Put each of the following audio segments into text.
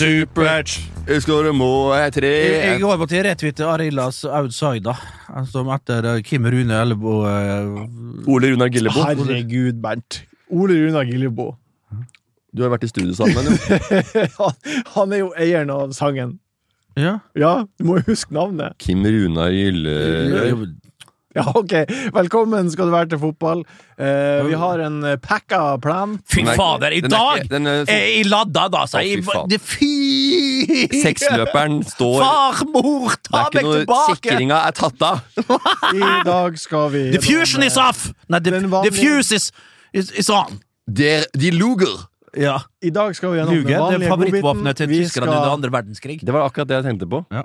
supert. Skåre må jeg tre Jeg, jeg går måtte til retweete Arildas outsider, som etter eh, Kim Rune Ellebo uh, Ole Runar Gillebo. Herregud, Bernt. Ole Runar Gillebo. Du har vært i studio sammen med ham. Han, han er jo eieren av sangen. Ja. Ja, du må jo huske navnet. Kim Runar Gylle... Ja, ok. Velkommen skal du være til fotball. Eh, vi har en eh, packa plan. Fy er- fader, i den er dag ikke- den er- er jeg ladda, da, Så Å, fy jeg. Det Fy! Seksløperen står Far, mor, Det ta er ikke meg noe tilbake! Sikringa er tatt av! I dag skal vi The fusion is off! Nei, the, the fuse is, is, is on. Der, de luger! Ja. I dag skal vi gjennom Luge, den det vanlige er favorittvåpenet til. Tyskerne under andre verdenskrig. Det var akkurat det jeg tenkte på. Ja.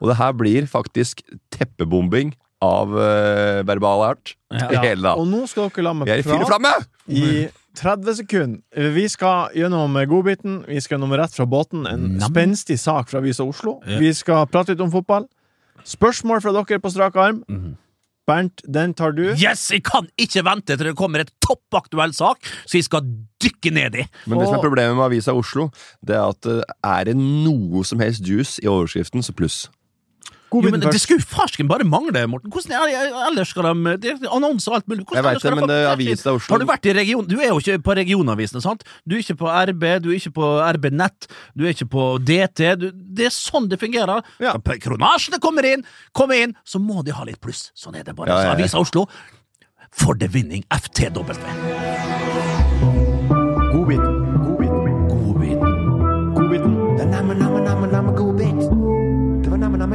Og det her blir faktisk teppebombing av uh, verbal art Ja. i hele dag. Og nå skal dere la meg prate i 30 sekunder. Vi skal gjennom godbiten. Vi skal gjennom Rett fra båten, en Nam. spenstig sak fra Avisa Oslo. Ja. Vi skal prate litt om fotball. Spørsmål fra dere på strak arm. Mhm. Bernt, den tar du. Yes, jeg kan ikke vente til det kommer et toppaktuell sak, så jeg skal dykke ned i. Men det som er problemet med Avisa Oslo, det er at eh, er det noe som helst juice i overskriften, så pluss. Jo, Godbiten men Det skulle farsken bare mangle, Morten. Hvordan er det, ellers skal de Det er annonser og alt mulig. Hvordan Jeg vet det, men det er Avisa Oslo Har du vært i region... Du er jo ikke på regionavisene, sant? Du er ikke på RB, du er ikke på RB Nett, du er ikke på DT. Du, det er sånn det fungerer. Ja. Kronasjene kommer inn, kommer inn, så må de ha litt pluss. Sånn er det bare. Ja, ja, ja. Så Avisa Oslo for the winning FTW.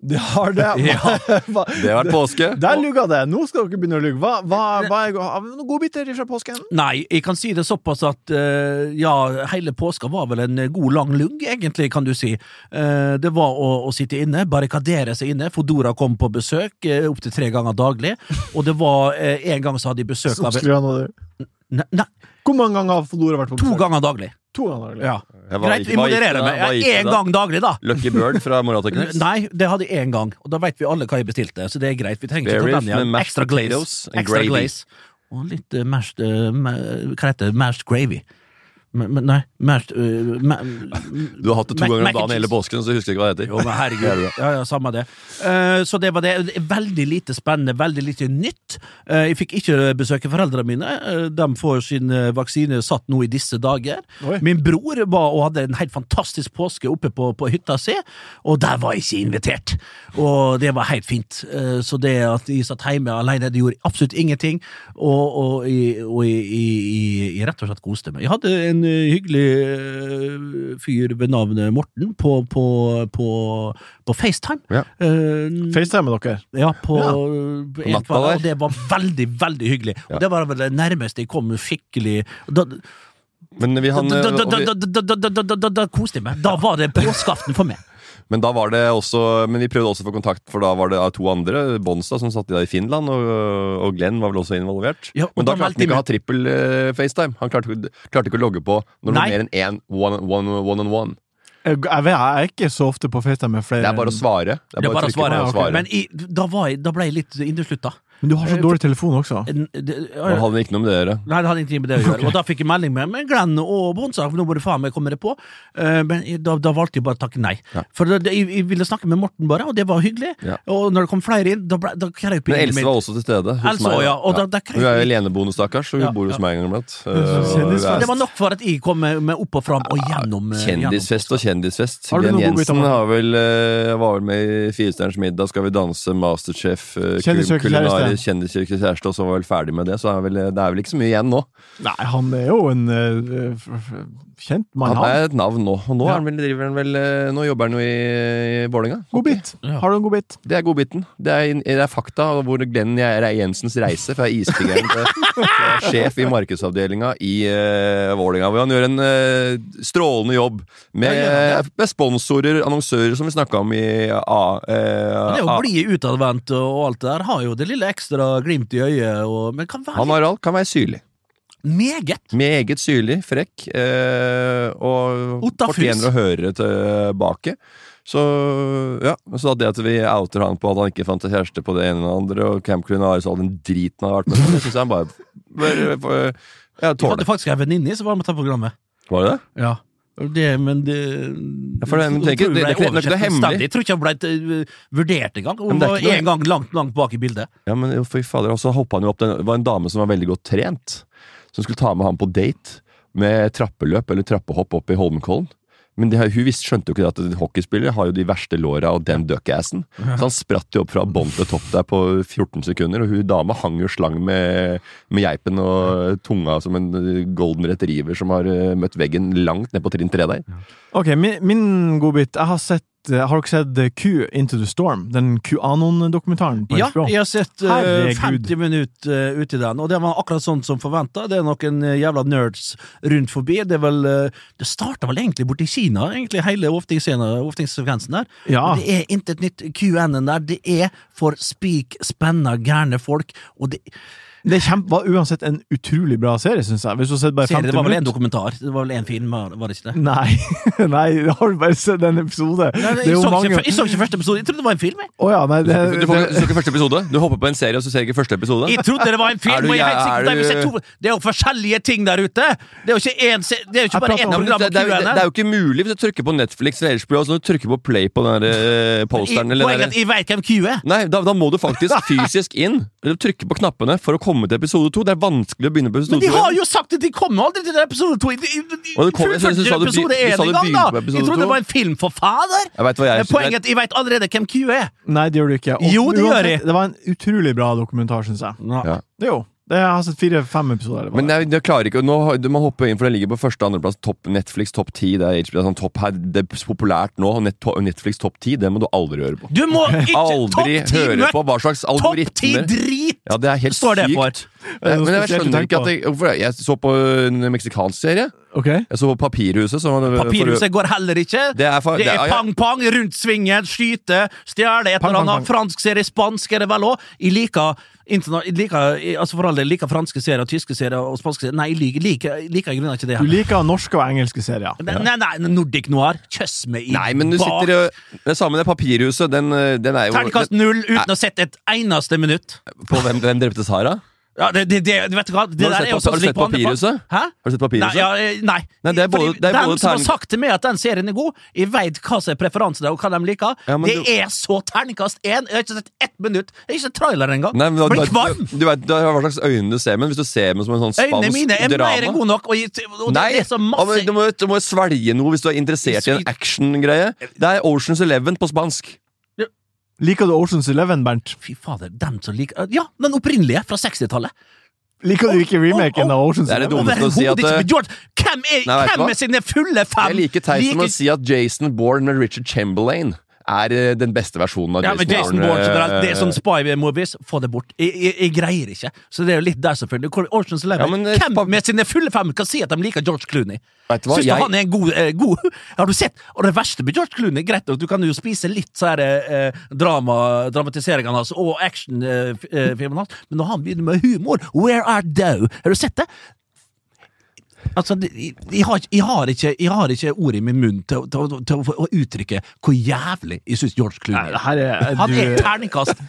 Det har det. Ja. Det har vært påske. Der lugga det. Nå skal dere begynne å lugge. Hva, hva, hva er noen godbiter fra påsken? Nei, jeg kan si det såpass at eh, ja, hele påska var vel en god lang lugg, egentlig, kan du si. Eh, det var å, å sitte inne, barrikadere seg inne. Fodora kom på besøk opptil tre ganger daglig. Og det var eh, en gang så hadde de besøk av nei, Hvor mange ganger har Fodora vært på to ganger daglig. To ganger daglig. Ja. Jeg var Greit, vi modererer meg. Én da? gang daglig, da. Lucky Bird fra Morata Tekniks. Nei, det hadde jeg én gang, og da vet vi alle hva jeg bestilte, så det er greit. Vi trenger ikke ta den igjen. Extra glaze. Extra glaze. Og litt uh, mashed uh, Hva heter det? Mashed gravy. Men, men nei, Mert uh, ma Du har hatt det to ganger om dagen hele påsken, så husker jeg ikke hva det heter. Jo, men herregud. Ja, ja, samme det. Uh, så det var det. Veldig lite spennende, veldig lite nytt. Uh, jeg fikk ikke besøke foreldrene mine. Eh, de får sin vaksine satt nå i disse dager. Oi. Min bror var og hadde en helt fantastisk påske oppe på, på hytta si, og der var jeg ikke invitert. Og det var helt fint. Eh, så det at jeg satt hjemme alene, det gjorde absolutt ingenting, og, og, og, og jeg, jeg, jeg rett og slett koste meg. Jeg hadde en eh, hyggelig eh, fyr ved navn Morten på, på, på, på FaceTime. Ja. Uh, FaceTime med dere. ja, på, Ja. på en natta der. og det var veldig, veldig hyggelig. Ja. Og det var vel det nærmeste jeg kom skikkelig Da, Men, vi, han, da, da, da, da, da, da, da, da, da, da koste jeg meg. Da var det påskeaften for meg. Men da var det også Men vi prøvde også å få kontakt, for da var det to andre, Bonstad, som satt i Finland, og, og Glenn var vel også involvert. Ja, og men da da klarte han ikke å ha trippel uh, FaceTime. Han klarte, klarte ikke å logge på når det var mer enn én one, one, one on one. Jeg, jeg, vet, jeg er ikke så ofte på FaceTime med flere Det er bare å svare. Det er bare å trykke på svare. og svare. Men i, da, var jeg, da ble jeg litt inneslutta. Men du har så dårlig telefon også. Det- Han hadde ikke noe med det å gjøre. Nei, det hadde ingenting med det å gjøre. Og da fikk jeg melding med, men Glenn og Bonsa, for nå må du faen meg komme det på. Eh, men da, da valgte jeg bare å takke nei. Ja. For det, det, jeg, jeg ville snakke med Morten bare, og det var hyggelig. Ja. Og når det kom flere inn, da, ble, da krøp Men Else mitt. var også til stede. Else meg, ja, og da- da Hun er jo aleneboende, stakkars, så hun Ja, bor hos ja. meg en gang iblant. Eh, og Det var nok for at jeg kom med, med opp og fram og gjennom. eh, Kjendisfest og kjendisfest. Har du Glenn Jensen har vel, eh, var vel med i Firestjerners middag, Skal vi danse, Masterchef, eh, Kjendis søker kjæreste. Kjendis søker kjæreste, og så var vel ferdig med det. Så er vel, det er vel ikke så mye igjen nå. Nei, han er jo en f- kjent mann, Han han. er et navn nå, og nå, Ja. er han vel, han vel eh, Nå jobber han jo i, i Vålerenga. Godbit. Ja. Har du en godbit? Det er godbiten. Det er, det er fakta hvor Glenn Jensens reise fra isbyggeren til, til sjef i markedsavdelinga i uh, Vålerenga. Hvor han gjør en uh, strålende jobb med, Ja, han med sponsorer, annonsører, som vi snakka om i A. Uh, Det å A. bli utadvendt og alt det der har jo det lille ekstra glimt i øyet, og, men kan være Han har alt. Kan være syrlig. meget. Meget syrlig, frekk, eh, og Ottafus. fortjener å høre tilbake. Så ja, så det at vi outer han på at han ikke fant kjæreste på det ene eller andre, og Camp Clunaris og all den driten han har vært med på, det syns jeg han bare bør bør- ja, tåler. Vi hadde faktisk en venninne som var med på programmet. Var det det? Ja. Det, men det Ja, for det- men det er ikke- det- det det er hemmelig. Jeg tror ikke han ble uh, vurdert engang. Hun var en gang langt, langt bak i bildet. Ja, men fy fader. Og så hoppa han jo opp Det var en dame som var veldig godt trent, som skulle ta med ham på date med trappeløp eller trappehopp opp i Holmenkollen. Men de, hun visste, skjønte jo ikke at at hockeyspillere har jo de verste låra og den duckassen. Så han spratt jo opp fra bånn til topp der på 14 sekunder, og hun dama hang jo slang med, med geipen og tunga som en golden retriever som har eh, møtt veggen langt ned på trinn tre der. Ok, min, min godbit. Jeg har sett Har dere sett eh, Q Into the Storm? Den QAnon-dokumentaren på Ja, HBO? jeg har sett uh, Herregud. 50 minutter uh, ut i den, og det var akkurat sånn som forventa. Det er noen jævla nerds rundt forbi. Det er vel uh, Det starta vel egentlig borti Kina, egentlig hele åpningssekvensen der. Ja. Og Det er intet nytt QN-en der. Det er for spik, spenna, gærne folk. Og det, Det var uansett en utrolig bra serie, syns jeg. Hvis du har bare serien, 50 det var vel en dokumentar? Det var vel en film, var det ikke det? Nei, nei, har du bare sett en episode? Nei, Det er jeg, så mange ikke, jeg så ikke første episode. Jeg trodde det var en film. Jeg, Oh, ja, nei, Du, det, du, får, du så ikke første episode? Du hopper på en serie, og så ser ikke første episode? jeg trodde det var en film! Du og jeg jeg du- to, det er jo forskjellige ting der ute! Det er jo ikke, en, det er jo ikke bare men program det, det, det, det er jo ikke mulig hvis du trykker på Netflix eller HBO, så du trykker på play på den der, eh, posteren. Eller er at der. jeg veit hvem Q er! Nei, da, da må du faktisk fysisk inn eller trykke på knappene for å komme til episode to. Det er vanskelig å begynne på Men de to. har jo sagt at de kommer aldri til episode to! Det episode én en gang, da! Jeg trodde to. det var en film, for fader! Jeg vet hva jeg, Poenget er at jeg veit allerede hvem Q er! nei, det gjør du ikke. Og Jo, det gjør jeg. Det var en utrolig bra dokumentar, syns jeg. Ja. Jo. Det, jeg har sett fire-fem episoder. Men det jeg, jeg klarer ikke nå, har- Du må hoppe inn, for det ligger på første og andreplass. Top, Netflix topp 10. Det sånn top, det er populært nå. Net, to- Netflix topp 10, det må du aldri høre på. Du må ikke Aldri top ti høre møkk! på hva slags Topp ti algoritmer drit! Ja, det er helt Står det sykt. for. Men jeg skjønner ikke at jeg, hvorfor Jeg så på en meksikansk serie. Ok? Jeg så på Papirhuset. Som, Papirhuset går heller ikke. Det er for- pang-pang, rundt svingen, skyte, stjele et eller annet. pang. Fransk serie, spansk er det vel òg. Jeg liker jeg liker, altså for all del liker franske serier, tyske serier og spanske serier. Nei, jeg liker, liker, i ikke det. Her. Du liker norske og engelske serier. Nei, nei, nei, Nordic noir. Kjøss meg i Nei, men du bak. sitter jo Det samme med Papirhuset. Den, eh, den er jo Terningkast null uten å sette et eneste minutt. På hvem, hvem drepte Sara? Ja, det, det, det, vet du hva? Det Har du sett har du sett Papirhuset? Hæ? Har du sett Nei, Papirhuset? ja, eh, nei. Nei, det er både- det er både både som har sagt til meg at den serien er god, jeg veit hva som er preferansen der, og hva de liker. Ja, det du- er så terningkast én! Jeg har ikke sett ett minutt. Jeg har ikke sett traileren engang. Nei, Blir kvalm! du, du vet du hva slags øyne du ser med, hvis du ser med som en sånn spansk drama Øynene mine er drama. mer gode nok, og, og, og Nei, det er så ja, masse men du, må, du må svelge noe hvis du er interessert i en actiongreie. Det er Oceans Eleven på spansk. Liker du Oceans Eleven, Bernt? Fy fader, dem som liker Ja, den opprinnelige, fra 60-tallet. Liker du ikke remaken av Oceans Eleven? Det er det dummeste å si at, eh, med George. Hvem er, Nei, hvem er sine fulle fem Jeg liker teit som å si at Jason Bourne med Richard Chamberlain er eh, den beste versjonen av Ja, Jason, Bourne. Generelt, det er sånn eh, spy-movies, få det bort. Jeg, jeg, jeg greier ikke. Så det er jo litt der, selvfølgelig. Ocean's Eleven. Ja, men, eh, Hvem med sine fulle fem kan si at de liker George Clooney? Vet du hva, Syns du jeg- han er en god, eh, god Har du sett? Og det verste med George Clooney, greit nok, du kan jo spise litt så her, eh, drama, dramatiseringen hans og actionfilmen hans, men når han begynner med humor Where are thou? Har du sett det? Altså, jeg, jeg, har, jeg, har ikke, jeg har ikke ord i min munn til, til, til, til å å uttrykke hvor jævlig jeg syns George Clooney er Han er terningkast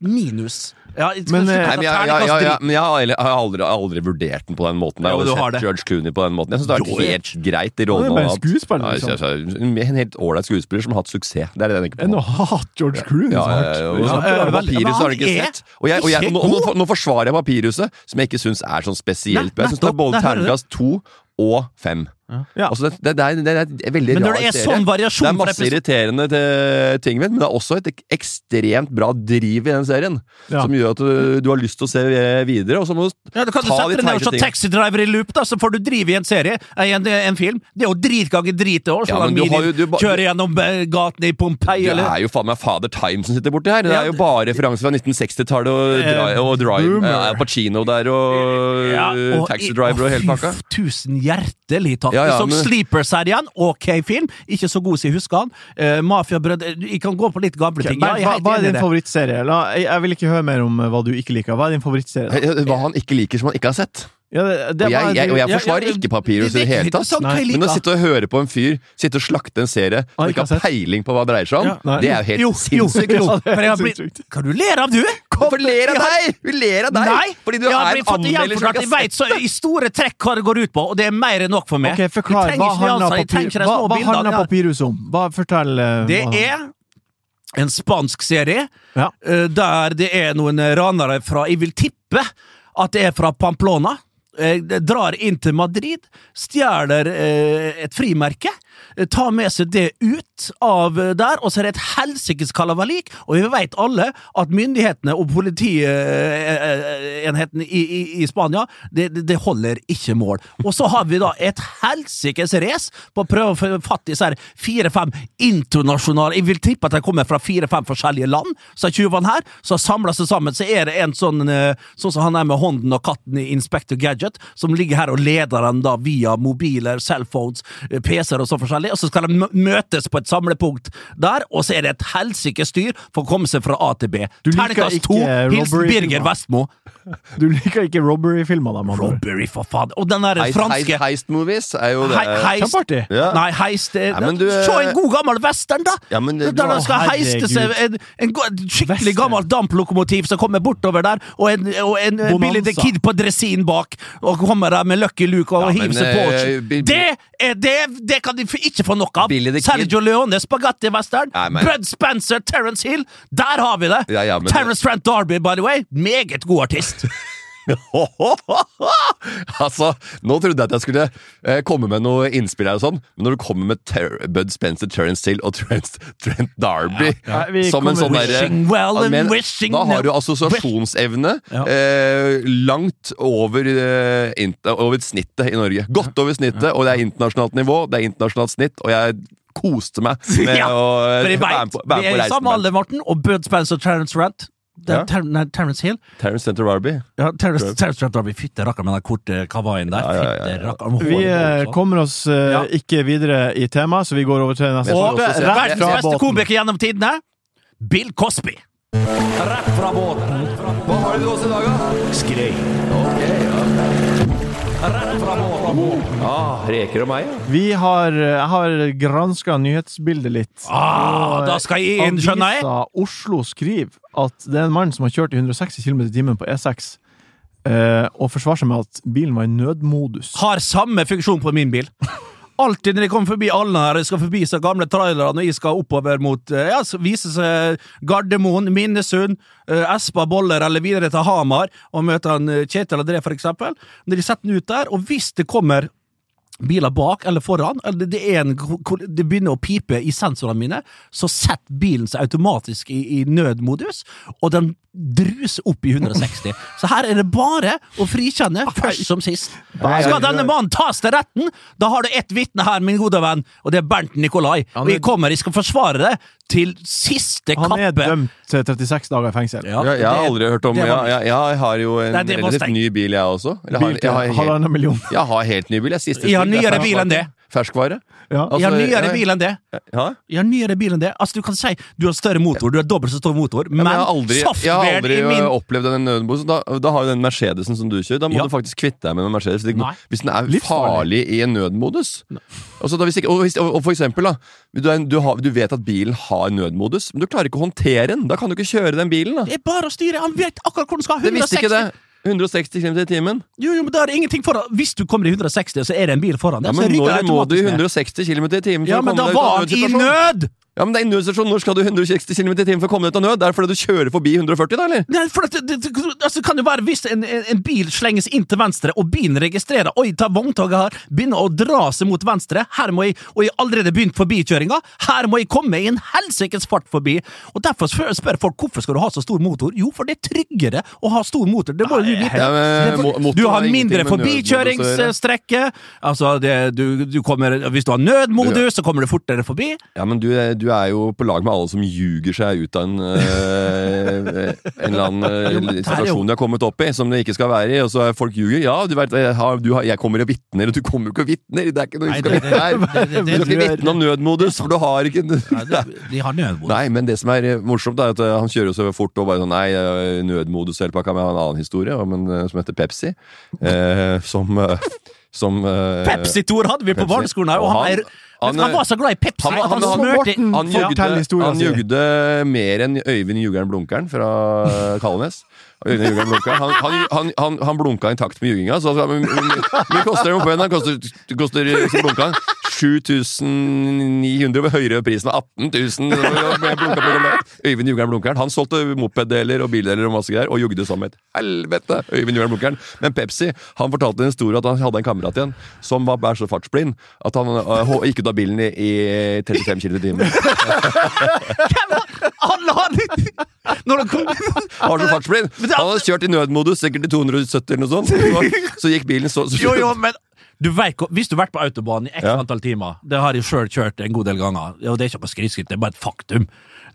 minus. Ja, jeg Men, eh, Nei, men jeg, jeg, jeg, jeg, men jeg, har, jeg har aldri, aldri vurdert den på den måten. Jeg har Jo, har sett. George Clooney på den måten. Jeg synes det har vært helt greit i Han er rollen bare en han har hatt. skuespiller, Ja, liksom. jeg En helt ålreit skuespiller som har hatt suksess. Det er det den ikke Enn å ha hatt George Clooney Ja, ja, og Papirhuset har du ikke er sett. Og, jeg, og nå, nå, nå forsvarer jeg Papirhuset, som jeg ikke syns er sånn spesielt bra. Jeg syns det er både terningkast to og fem. Ja. Altså det, det, det, er, det er veldig Men rar det er serie. sånn Det er masse irriterende ting, men det er også et ekstremt bra driv i den serien. Ja. Som gjør at du, du har lyst til å se videre. Og så må du Ja, da kan du sette deg ned og se. Taxi Driver i loop, da, så får du drive i en serie, i en, en film. Det er jo dritgange drit det òg. Ja, du har du Kjører gjennom eh, gatene i Pompeii, Det er jo faen meg Father Time som sitter borti her. Det er jo bare referanser fra 1960-tallet og, Eh, og Drive. Ja, Pacino der og, Ja, og- Taxi Driver og hele pakka. Tusen hjertelig takk. Ja, ja, som men- Sleeper-serien, ok film. Ikke så god som jeg husker den. Uh, Mafiabrødre Jeg kan gå på litt gamle okay, ting. Ja, jeg er hva, hva er din favorittserie? La, jeg, jeg vil ikke høre mer om eh, hva du ikke liker. Hva er din favorittserie? da? Hva han ikke liker som han ikke har sett. Ja, det, det Og jeg, jeg, og jeg forsvarer ja, ikke Papirhuset i det hele tatt. sant hva Men å sitte og høre på en fyr sitte og slakte en serie som ikke har peiling på hva det dreier seg om, Ja, det er jo helt Jo, sinnssykt. jo. jo. er jeg har blitt kan du ler av, du? Hvorfor ler av deg?! Vi ler av deg! Nei! Fordi du jeg har er en anmelder som ikke har vet så i store trekk hva det går ut på, og det er mer enn nok for meg. Okay, Forklar. Hva handler nyanser, papir, hva, hva bildene, handler ja. Papirhuset om? Hva, fortell. eh, Det hva- er en spansk serie Ja. eh, der det er noen ranere fra Jeg vil tippe at det er fra Pamplona. Eh, drar inn til Madrid, stjeler eh, et frimerke, tar med seg det ut av eh, der, og så er det et helsikes kalabalik. Og vi vet alle at myndighetene og politienheten i, i, i Spania, det, det, holder ikke mål. Og så har vi da et helsikes race på å prøve å få fatt i fire-fem internasjonale Jeg vil tippe at de kommer fra fire-fem forskjellige land, er tjuvene her. Så samla seg sammen, så er det en sånn eh, Sånn som han er med hånden og katten i Inspector Gadget, som ligger her og leder den da via mobiler, cellphones, eh, PC-er og så forskjellig, og så skal de møtes på et samlepunkt der, og så er det et helsikes styr for å komme seg fra A til B. Du liker Terningkast ikke to, hilsen. Birger Vestmo. Du liker ikke robbery-filmer, da? Robbery, for faen! Og den derre franske heist, heist movies er jo det. He heist. Kjempeartig. Ja. Nei, heist er Nei, du, Se en god gammel western, da! Ja, men det- der de skal Å, heiste seg en, en, en skikkelig gammel gammelt damplokomotiv som kommer bortover der, og en, og en eh, Billy the Kid på dresin bak, og kommer der med Lucky Luke og Ja, men, hiver seg på. eh, det, er, det, det kan de f- ikke får nok av! Sergio Leone, Spagatti Western, Brud Spencer, Terence Hill, der har vi det! Ja, ja, Terence Trent Darby, by the way, meget god artist. altså, nå trodde jeg at jeg skulle eh, komme med noe innspill her og sånn, men når du kommer med Ter Bud Spencer, Terence Hill og Trent, Trent Darby Ja, ja. som en sånn derre well and Men wishing Da har du assosiasjonsevne Ja. eh, langt over, eh, over snittet i Norge. Godt over snittet, og det er internasjonalt nivå, det er internasjonalt snitt, og jeg koste meg med Ja, å være med på, være vi med på er i reisen. samme alder, Morten, og Bud Spencer Terence Trent det er Ja. Ter nei, Terence Hill. Terence Center Darby. Ja, Terence, Terence Trent Darby. Fytte rakkeren med den korte kavaien der. Ja, ja, ja, Vi eh, også. kommer oss uh, Ja. ikke videre i temaet, så vi går over til neste Og verdens beste komiker gjennom tidene, Bill Cosby. Rett fra båten. Hva har du til oss i dag, da? Skrei. Båten. Ah, reker og meg, ja. Vi har, eh, jeg har granska nyhetsbildet litt. Ah, da skal jeg inn, skjønner jeg. Oslo skriver at det er en mann som har kjørt i 160 km i timen på E6, eh, og forsvarer seg med at bilen var i nødmodus. Har samme funksjon på min bil. Alltid når jeg kommer forbi alle her, jeg skal forbi så gamle trailere når jeg skal oppover mot eh, ja, så viser seg Gardermoen, Minnesund, eh, Espa Boller eller videre til Hamar og møter han eh, Kjetil André, for eksempel. Når de setter den ut der, og hvis det kommer biler bak eller foran, eller det, er en, det begynner å pipe i sensorene mine, så setter bilen seg automatisk i, i nødmodus, og den druser opp i 160. Så her er det bare å frikjenne først som sist. Skal denne mannen tas til retten, da har du ett vitne her, min gode venn, og det er Bernt Nikolai. Og jeg kommer, jeg skal forsvare det til siste kappe. Han er kappe. dømt til 36 dager i fengsel. Ja, jeg, jeg har aldri hørt om det Jeg, jeg, jeg har jo en Nei, relativt ny bil, jeg også. Eller, jeg, Bil har, til jeg, har helt, halvannen million. jeg har helt ny bil. Jeg, siste Jeg har er nyere bil enn det. Ferskvare. Ja. Altså, Jeg har nyere bil enn det. Ja? Jeg har nyere bil enn det. Altså, du kan si du har større motor, du har dobbelt så stor motor, Ja, men men jeg har aldri, jeg har aldri min opplevd den nødbosen. Da, da har jo den Mercedesen som du kjører, da må du faktisk kvitte deg med en Mercedes. Nei. Hvis den er farlig i en nødmodus. Altså, da, ikke, og, og, og for eksempel, da. Du, er, du, har, du vet at bilen har nødmodus, men du klarer ikke å håndtere den. Da kan du ikke kjøre den bilen. da Det er bare å styre. Han vet akkurat hvor den skal. Det visste 160. ikke det. 160 km i timen. Jo, jo, men da er det ingenting foran. Hvis du kommer i 160, så er det en bil foran deg. Ja, men når må du i 160 km i timen Ja, men da var han i nød! Ja, men det er i nødsituasjon. Når skal du 160 km i timen for å komme deg ut av nød? Det er fordi du kjører forbi 140, da, eller? Nei, for det, det, det altså, kan jo være hvis en, en, bil slenges inn til venstre, og bilen registrerer Oi, ta vogntoget her, begynner å dra seg mot venstre. Her må jeg, Og jeg har allerede begynt forbikjøringa. Her må jeg komme i en helsikes fart forbi. Og Derfor spør, folk hvorfor skal du ha så stor motor. Jo, for det er tryggere å ha stor motor. Det må du vite. Ja, men for- du har mindre forbikjøringsstrekke. Altså, det, du, du kommer, hvis du har nødmodus, så kommer du fortere forbi. Ja, men du, er- du er jo på lag med alle som ljuger seg ut av en, øh, en eller annen øh, det situasjon de har kommet opp i, som de ikke skal være i, og så er folk ljuger. Ja, du vet, jeg, har, du har, jeg kommer og vitner, og du kommer jo ikke og vitner! Det er ikke noe Nei, du skal det- vitne her! det- det- det- Du skal ikke vitne om nødmodus, for du har ikke Nei, det- De har nødmodus. Nei, men det som er morsomt, er at han kjører så fort og bare sånn Nei, nødmodus hele pakka. Men jeg har en annen historie om en som heter Pepsi. Eh, som som eh, Pepsi-Tor hadde vi på barneskolen og Og han, han- han- han var så glad i Pepsi han han, han- han- Han jugde, han mer enn Øyvind Jugeren Blunkeren fra Kalnes. Han, han, han, han, han blunka i takt med juginga. Så mye koster det på en? Koster, koster så blunka han 7900 ved høyere prisen av 18 000. med blunka på gulvet. Øyvind Jugeren Blunkeren Han solgte mopeddeler og bildeler og masse greier, og jugde som et helvete. Øyvind Jugeren Blunkeren Men Pepsi han fortalte en historie at han hadde en kamerat igjen som var bare så fartsblind at han øh, gikk ut av bilen i, i 35 km i timen. Alle har Når det kom Han var så fartsblind. Han hadde kjørt i nødmodus, sikkert i 270 eller noe sånt. Så, så gikk bilen så, så Jo, jo, men du vet, Hvis du har vært på autobanen i x Ja. antall timer Det har jeg sjøl kjørt en god del ganger. Og det er ikke på skridskritt, det er bare et faktum.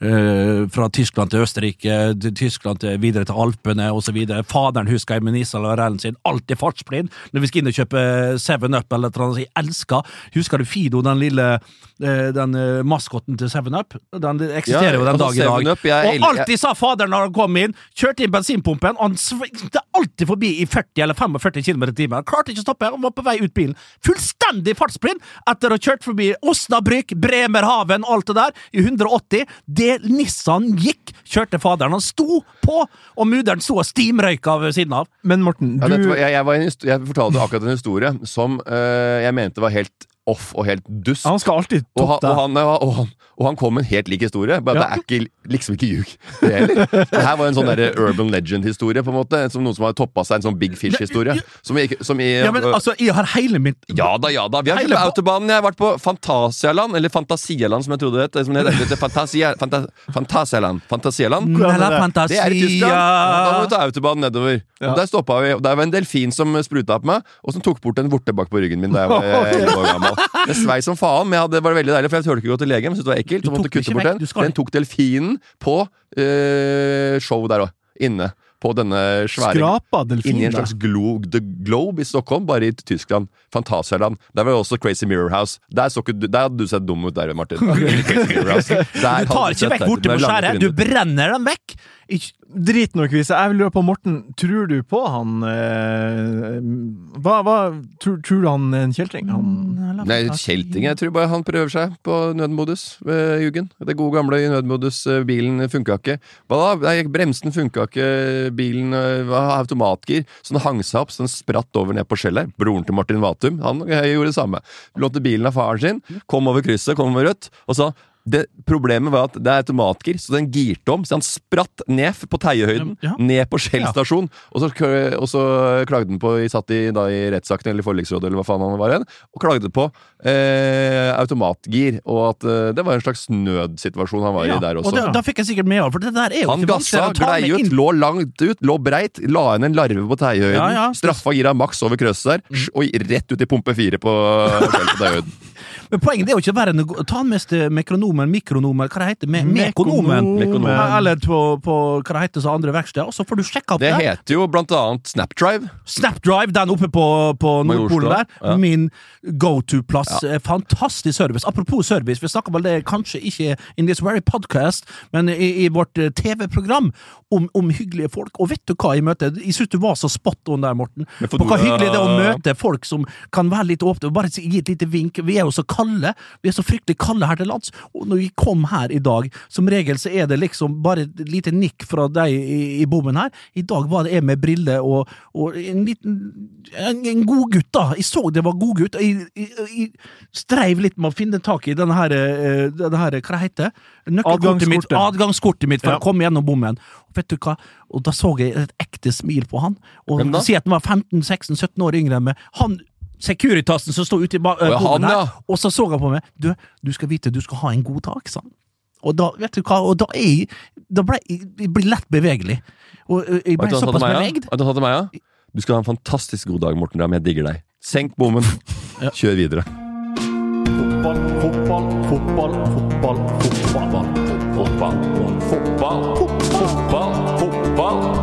Eh, fra Tyskland til Østerrike, til Tyskland til, videre til Alpene osv. Faderen husker jeg med Nissan og Rellen sin. Alltid fartsblind. Når vi skal inn og kjøpe Seven Up eller noe jeg elsker Husker du Fido, den lille eh, den eh, maskotten til Seven Up? Den eksisterer Ja, jo den altså dag i dag. 7up, jeg og alltid sa faderen når han kom inn, kjørte inn bensinpumpen, og han svingte alltid forbi i 40 eller 45 km i timen. Klarte ikke å stoppe, han var på vei ut bilen. Fullstendig fartsblind etter å ha kjørt forbi Osnabrück, Bremerhaven, alt det der, i 180. Det Nissan gikk, kjørte faderen. Han sto på, og mudder'n sto og stimrøyka ved siden av. Men Morten, du ja, var, jeg, jeg, var en, jeg fortalte akkurat en historie som øh, jeg mente var helt off og helt dust. Han skal alltid Og han, og, han, og, han, og han kom med en helt lik historie. Bare Ja. det er ikke, liksom ikke ljug, det heller. Det her var en sånn der urban legend-historie, på en måte. Som noen som har toppa seg en sånn Big Fish-historie. Som, i- som i Ja, men altså, jeg har hele mitt Ja da, ja da. Vi har Hele vært på autobanen. Jeg har vært på Fantasialand, eller Fantasialand, som jeg trodde det het. Som det heter. Det Fantasia, Fanta, Fantasialand. Fantasialand. Det? Det er i Tyskland. Da må vi ta autobanen nedover. Og Der stoppa vi. og Der var en delfin som spruta på meg, og som tok bort en vorte bak på ryggen min da jeg var 11 år gammel. Det svei som faen, men det var veldig deilig, for jeg turte ikke gå til legen. Men det var ekkelt, så måtte kutte bort den. Den tok delfinen på øh, show der òg. Inne. På denne svære skrapa Inni en slags glo The Globe i Stockholm, bare i Tyskland. Fantasialand. Der var jo også Crazy Mirror House. Der, ikke, der hadde du sett dum ut, der, Martin. Du tar ikke vekk borte på skjæret, du brenner den vekk! Ikke, Drit nå i quiz. Jeg vil lure på, Morten, tror du på han eh, Hva, hva tror, tror du han er en kjeltring? Han, Nei, kjelting. Jeg tror bare han prøver seg på nødmodus ved Juggen. Det gode gamle i nødmodus. eh, Bilen funka ikke. Hva da? Nei, bremsen funka ikke. Bilen eh, var automatgir, så den hang seg opp, så den spratt over ned på skjellet. Broren til Martin Vatum han eh, gjorde det samme. Lånte bilen av faren sin, kom over krysset, kom over rødt, og så det, problemet var at det er automatgir, så den girte om. Så han spratt ned på Teiehøyden, Ja. ned på Skjell stasjon. Og, så, og så klagde han på satt i, da, i rettsakten eller forliksrådet eller hva faen han var igjen, og klagde på eh, automatgir. Og at eh, det var en slags nødsituasjon han var ja. i der Og også. da, da fikk jeg sikkert med for det der er jo Han gassa, glei ut, lå langt ut, lå breit, la igjen en larve på Teiehøyden. Ja, ja. Straffa gira maks over krøsset der, og rett ut i pumpe fire på Skjell på Teiehøyden. Men poenget er jo ikke bare å ta med seg mekronomen, mikronomen, hva det heter, me mekonomen. Mekonomen. Eller på, på hva det heter så andre verksteder, og så får du sjekka opp Det det. heter jo blant annet Snapdrive. Snapdrive, den oppe på, på Nordpolen der. ja. Min go to-plass. Ja. Fantastisk service. Apropos service, vi snakker vel det kanskje ikke in this very podcast, men i, i vårt eh, TV-program om, om hyggelige folk. Og vet du hva jeg møter? Jeg syns du var så spot on der, Morten. På hva hyggelig det er å møte folk som kan være litt åpne, bare gi et lite vink. Vi er jo så kalde. Vi er så fryktelig kalde her til lands. Og når vi kom her i dag, som regel så er det liksom bare et lite nikk fra deg i, i bommen her. I dag var det jeg med briller og, og en liten en, en god gutt, da. Jeg så det var god gutt. Jeg, jeg, jeg streiv litt med å finne tak i denne her, eh, denne her hva det heter Nøkkelkortet mitt, Adgangskortet. adgangskortet mitt for Ja. å komme gjennom bommen. Og vet du hva? Og da så jeg et ekte smil på han. Og? Si at han var 15-16-17 år yngre enn meg. Han Securitasen som sto ute i ba- ja, han, her, og så så han på meg. Du, du skal vite, du skal ha en god dag, sa han. Og da, vet du hva, og da, er jeg, da ble jeg, jeg blir lett bevegelig. Og jeg ble såpass meg, bevegd. Vet du hva til meg, ja? Du skal ha en fantastisk god dag, Morten Ramm. Jeg digger deg. Senk bommen. Kjør videre. Fotball, fotball, fotball, fotball, fotball. Fotball, fotball, fotball, fotball.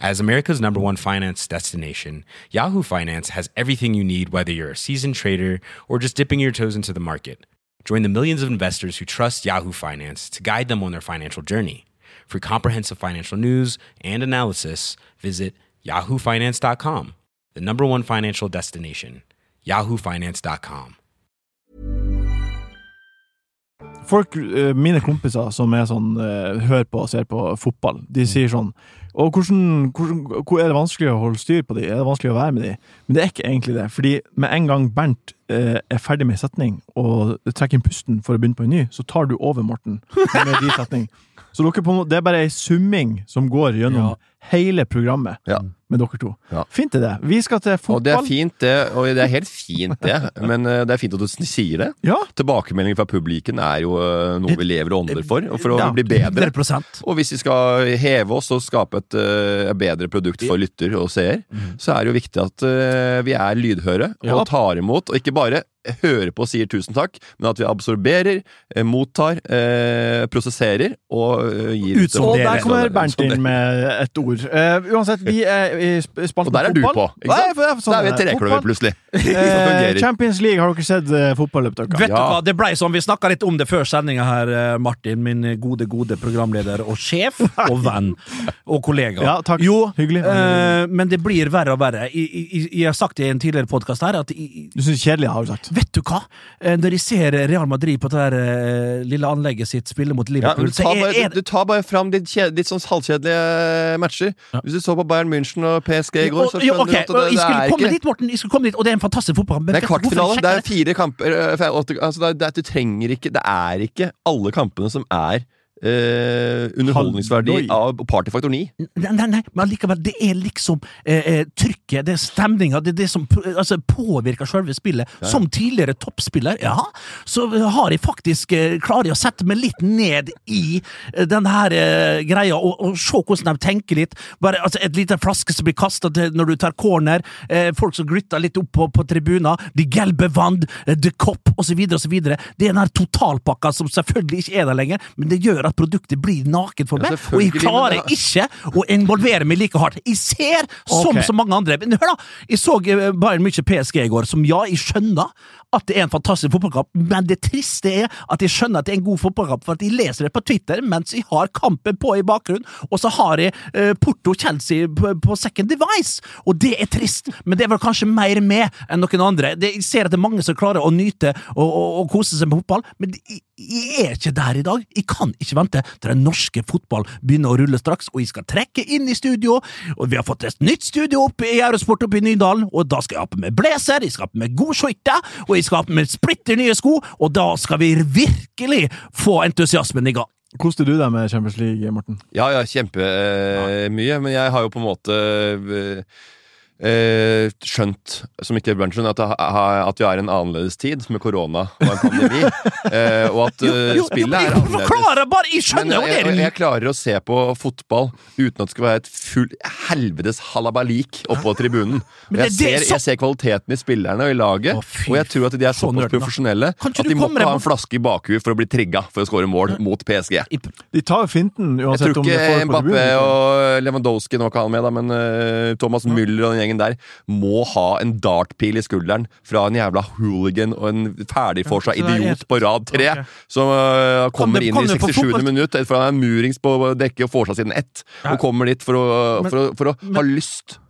As America's number one finance destination, Yahoo Finance has everything you need, whether you're a seasoned trader or just dipping your toes into the market. Join the millions of investors who trust Yahoo Finance to guide them on their financial journey. For comprehensive financial news and analysis, visit yahoofinance.com, the number one financial destination, yahoofinance.com. Folk, eh, mine kompiser som er sånn, eh, hører på og ser på fotball, de sier sånn Og hvordan, hvordan, hvor er det vanskelig å holde styr på de? Er det vanskelig å være med de? Men det er ikke egentlig det. Fordi med en gang Bernt eh, er ferdig med en setning og trekker inn pusten for å begynne på en ny, så tar du over, Morten, med de setning. Så dere på, det er bare ei summing som går gjennom Ja. hele programmet Ja. Med dere to. Ja. Fint er det. Vi skal til fotball. Og det er fint, det. Og det er helt fint, det. Men eh, det er fint at du sier det. Ja, Tilbakemeldinger fra publikum er jo eh, noe vi lever og ånder for, for å Ja, bli bedre. 100%. Og hvis vi skal heve oss og skape et uh, bedre produkt for lytter og seer, så er det jo viktig at uh, vi er lydhøre og tar imot, og ikke bare hører på og sier tusen takk, men at vi absorberer, eh, mottar, eh, prosesserer og eh, gir Ut Og der er. kommer Sånn Bernt inn med et ord. Uh, uansett, vi er i spalten fotball. Og der er du på, ikke sant? Nei, sånn Da er vi er trekløver plutselig. Champions League, har dere sett uh, fotballøpet Vet du Ja. hva, Det blei sånn, Vi snakka litt om det før sendinga her, Martin. Min gode, gode programleder og sjef og venn og kollega. Ja, takk. Jo, Hyggelig. men det blir verre og verre. Jeg, jeg, jeg har sagt det i en tidligere podkast her, at jeg, Du syns kjedelig, har du sagt. Vet du hva? Eh, Når jeg ser Real Madrid på det der eh, lille anlegget sitt spille mot Liverpool, ja, du, tar så er, bare, er du tar bare fram ditt, kje- ditt sånn halvkjedelige matcher. Hvis du så på Bayern München og PSG i går, så Jo, skjønner ok, du at det, det er ikke dit, Morten, jeg skulle komme dit, og det er en fantastisk fotball. men Det er kvartfinale. Det er fire kamper eh, åtte, altså det er, det Du trenger ikke Det er ikke alle kampene som er eh, underholdningsverdi av partyfaktor 9. Nei, nei, nei, men allikevel, det er liksom eh, eh, trykket, det er stemninga, det er det som altså, påvirker selve spillet. Som tidligere toppspiller, ja, så har jeg faktisk eh, klarer jeg å sette meg litt ned i eh, den her eh, greia, og, og se hvordan de tenker litt. Bare altså, Et lite flaske som blir kasta når du tar corner, eh, folk som glytter litt opp på, på tribuner, de gelbe vand, the kopp, osv., osv. Det er den her totalpakka som selvfølgelig ikke er der lenger, men det gjør at produktet blir nakent for Ja, meg, og jeg klarer det- ikke å involvere meg like hardt. Jeg ser, som okay. så mange andre Men hør, da! Jeg så eh, Bayern mye PSG i går, som ja, jeg skjønner at det er en fantastisk fotballkamp, men det triste er at jeg skjønner at det er en god fotballkamp, for at jeg leser det på Twitter mens jeg har kampen på i bakgrunnen, og så har jeg eh, Porto-Chelsea på, på second device, og det er trist, men det er vel kanskje mer med enn noen andre. Det, jeg ser at det er mange som klarer å nyte og, og, og kose seg med fotball, men jeg, jeg er ikke der i dag. Jeg kan ikke vente til den norske fotball begynner å rulle straks, og jeg skal trekke inn i studio, og vi har fått et nytt studio oppe i Eurosport oppe i Nydalen, og da skal jeg ha på meg blazer, jeg skal ha på meg god skøyte, og jeg skal ha på meg splitter nye sko, og da skal vi virkelig få entusiasmen i gang. Koste du deg med Champions League, Morten? Ja, ja, kjempemye. men jeg har jo på en måte eh, eh, skjønt, som ikke Bjørn skjønner, at, at vi har en annerledes tid med korona og en pandemi. eh, og at jo, Jo, spillet men er annerledes. Forklare, bare! Jeg skjønner jo jeg, det! jeg, jeg klarer å se på fotball uten at det skal være et full helvetes halabalik oppå tribunen. Og jeg, det- er ser, så- jeg ser kvaliteten i spillerne og i laget, og jeg tror at de er så såpass profesjonelle at de må komme ikke deg ha en flaske i bakhuet for å bli trigga for å skåre mål mot PSG. De tar jo finten uansett tror om det ikke får på Mbappé tribunen. og Lewandowski nå kan med, da, men uh, Thomas Müller og den gjengen der må ha en dartpil i skulderen fra en jævla hooligan og en ferdigforsa Ja, idiot helt- på rad tre, okay. som uh, kommer det- inn i 67. minutt minutt for han er murings på dekket og får seg siden ett, og kommer dit for å, Men- for å, for å ha lyst til å vinne